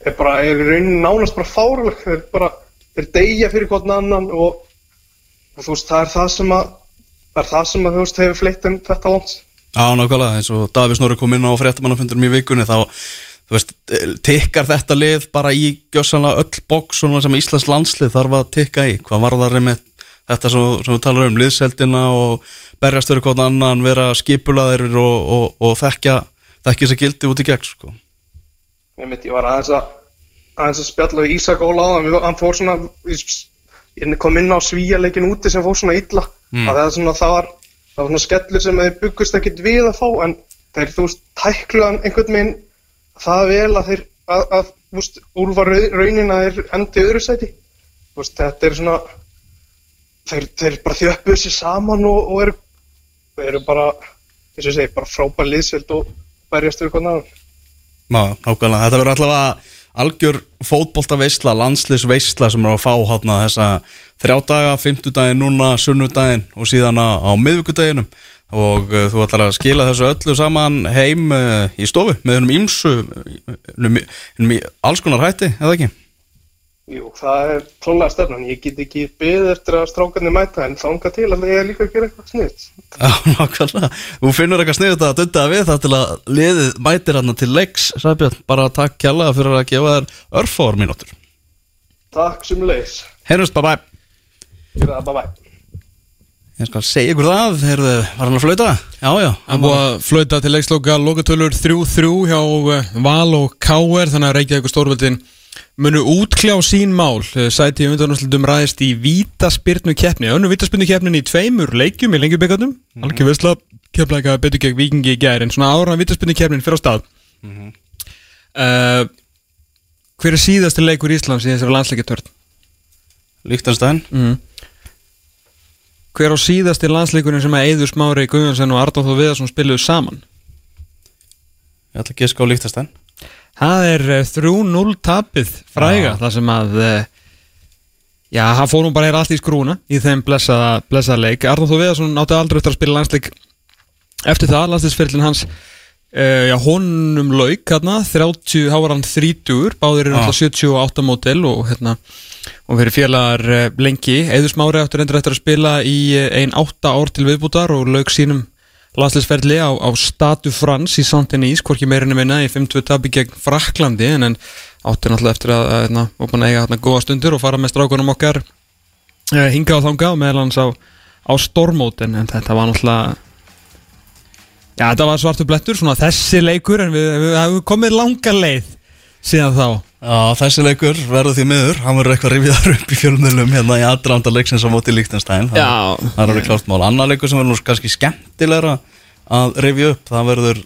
er bara, er í rauninni nánast bara fáraleg. Þeir bara, þeir deyja fyrir hvern annan og, og þú veist, það er það sem að, það er það sem að, þú veist, hefur fleitt um þetta lands. Já, nákvæmlega, eins og Davís Snorri kom inn á fréttamannafundurum í vikunni þá, þú veist, tikkar þetta lið bara í gjössanlega öll svona sem Íslands landslið þarf að tikka í. Hvað var það með þetta sem, sem við talar um, liðseldina og berjast fyrir hvern annan, vera skipulaðir og, og, og þekkja þekkja sér gildi út í gegn, sko. Ég myndi, ég var aðeins að, aðeins að spjalla við Ísak Óla á hann, fór svona, ég kom inn á svíjarleikin úti sem fór svona illa, Mm. að er það, var, það var svona skellur sem þeir byggust ekkit við að fá, en þeir, þú veist, tækluðan einhvern veginn það vel að þeir, að, að þú veist, úlfa raunin að þeir endi öðru sæti, þú veist, þetta er svona, þeir, þeir bara þjöppuðu sér saman og, og eru, eru bara, eins og segi, bara frábær liðsveld og berjast við hvernig annan. Já, nákvæmlega, þetta verður allavega algjör fótboltaveisla, landslisveisla sem er að fá hátna þessa þrjá daga, fimmtudaginn núna, sunnudaginn og síðan á, miðvikudaginum og uh, þú ætlar að skila þessu öllu saman heim uh, í stofu með hennum ímsu hennum í alls konar hætti, eða ekki? Jú, það er klálega stefnan. Ég get ekki beðið eftir að strákarnir mæta en þanga til að ég er líka að gera eitthvað sniðt. Já, nákvæmlega. Þú finnur eitthvað sniðut að dunda við það til að liðið mætir hann til leiks, Sæbjörn, bara takk kjallaða fyrir að gefa þér örfáður mínútur. Takk sem leis. Heyrjumst, bye bye. Gera það, bye bye. Ég skal segja ykkur það, heyrðu, var hann að flauta? Já, já. Er búið að flauta til leiksloka lokatölur 3-3 hjá eh, Val og K.R. Munu útkljá sín mál Eh, Sæti í undanúrslutum ræðist í vítaspyrnu keppni Önnu vítaspyrnu keppnin í tveimur leikjum í lengjubikatum mm -hmm. Alveg vesla keppleika betur gegn vikingi í gær En svona ára vítaspyrnu keppnin fyrir á stað uh, Hver er síðasti leikur Íslands í þessari landsleikjartörn? Líktanstæðin. Mm. Hver á síðasti landsleikurinn sem að Eiður Smári Guðjónsson og Arnóð Þór Viðarsson spiluðu saman? Ég ætla að geska á líktanstæðin. Það er eh, 3-0 tapið fræga þar sem að eh, já, hann fór hún bara hér allt í skrúna í þeim blessaða, blessaða leik. Arnóð Þór Viðarsson átti aldrei eftir að spila landsleik eftir það, landsleisferðlinn hans uh, já, honum lauk hérna, 30, þá var hann 30 báðir eru Já. alltaf 78 mótel og hérna og verið félagar uh, lengi. Eður Smári áttur endur eftir að spila í uh, ein 8 ár til viðbútar og lauk sínum landsleisferðli á, á Statu Frans í Saint-Denis, hvorki meirinu minna í 5-2 tabi gegn Fraklandi en, en áttur náttúrulega eftir að, að, að, að, að eiga góða stundir og fara með strákunum okkar uh, hinga á þanga og meðal hans á, á stormót en, þetta var náttúrulega Já, þetta var svartu blettur, svona þessi leikur en við, við hefum komið langa leið síðan þá Já, þessi leikur verður því miður, hann verður eitthvað rifiðar upp í fjölmjölum hérna í aðdraðanda leiksins á móti líktanstæðin. Já. Það er alveg klárt mál. Annar leikur sem verður kannski skemmtilegra að rifja upp, það verður,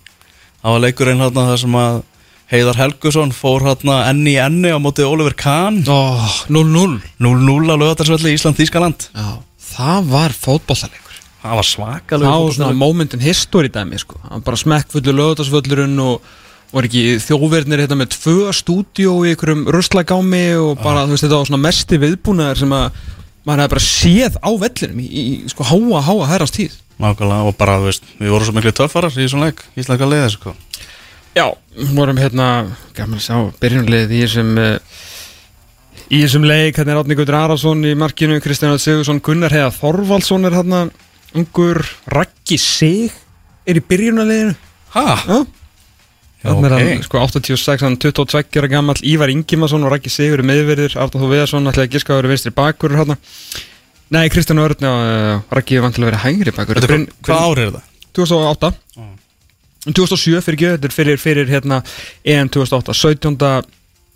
það var leikurinn hérna þar sem að Heiðar Helgusson fór hérna enni í enni á móti Oliver Kahn. oh, 0-0 0-0 á lögatarsvelli Ísland-Þískaland. Já, það var fótballalegur Það var svakalega. Það var svona moment in history dæmi sko. Það var bara smekkfullu lögutarsvöllurinn og var ekki þjóðverðnir hérna með tvö stúdíó í einhverjum ruslagámi og bara, þú veist, þetta var svona mesti viðbúnaðar sem að maður hefði bara séð á vellinum í, í sko háa, háa herrans tíð Nákvæmlega og bara, þú veist, við vorum svo miklu töffarar í svona leik, íslenska liðið, sko. Já, vorum hérna, gaman að sjá, byrjunlið í þessum uh, í þessum leik, hérna er Átni Gautur Arason í markinu, Kristján Sigursson, Gunnar Heiða Þorvaldsson er hérna ungur Raggi Sig er í byrjunarliðinu. Hæ? Já, Já, Þannig er ok. hann sko 86, hann 22 ára gammal Ívar Ingimarsson og Raggi Sigur er meðverðir Artur Þó Viðarsson, ætlaði að giska að vera vinstri bakur hérna. Nei, Kristján Örn og Raggi er vantilega að vera hægri bakur er hvað, ár er það? 2008 2007 fyrir er fyrir, fyrir hérna EM 2008, 17.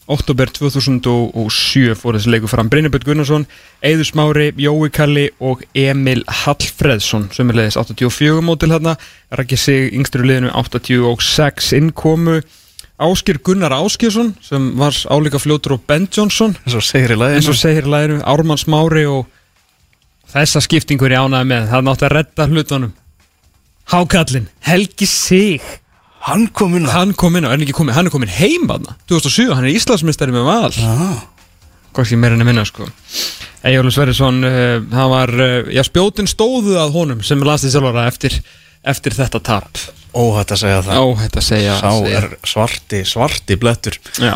oktober 2007 fór þessi leiku fram. Brynjabjörn Gunnarsson, Eiður Smári, Jói Kalli og Emil Hallfreðsson sem er leiðis 84 mótil hérna, rækki sig yngstur í liðinu 86 innkomu. Áskir Gunnar Áskjesson sem var álíka fljótur og Ben Johnson eins og segir í læginu, Ármann Smári og þessa skiptingur ég ánaði með. Það nátti að redda hlutunum. Hákallin, Helgi Sig hann kom inn á hann kom inn á, er hann ekki komið, hann er komin heim þarna. 2007, hann er Íslandsmyndstari með val. Ekki meira en að minna sko? Egilur Sverrisson, uh, það var uh, já, spjótin stóðu að honum sem landslið sjálfara eftir, eftir þetta tap. Óhætt að segja það. Á þetta segja sá segja. er svarti, svarti blettur. Já,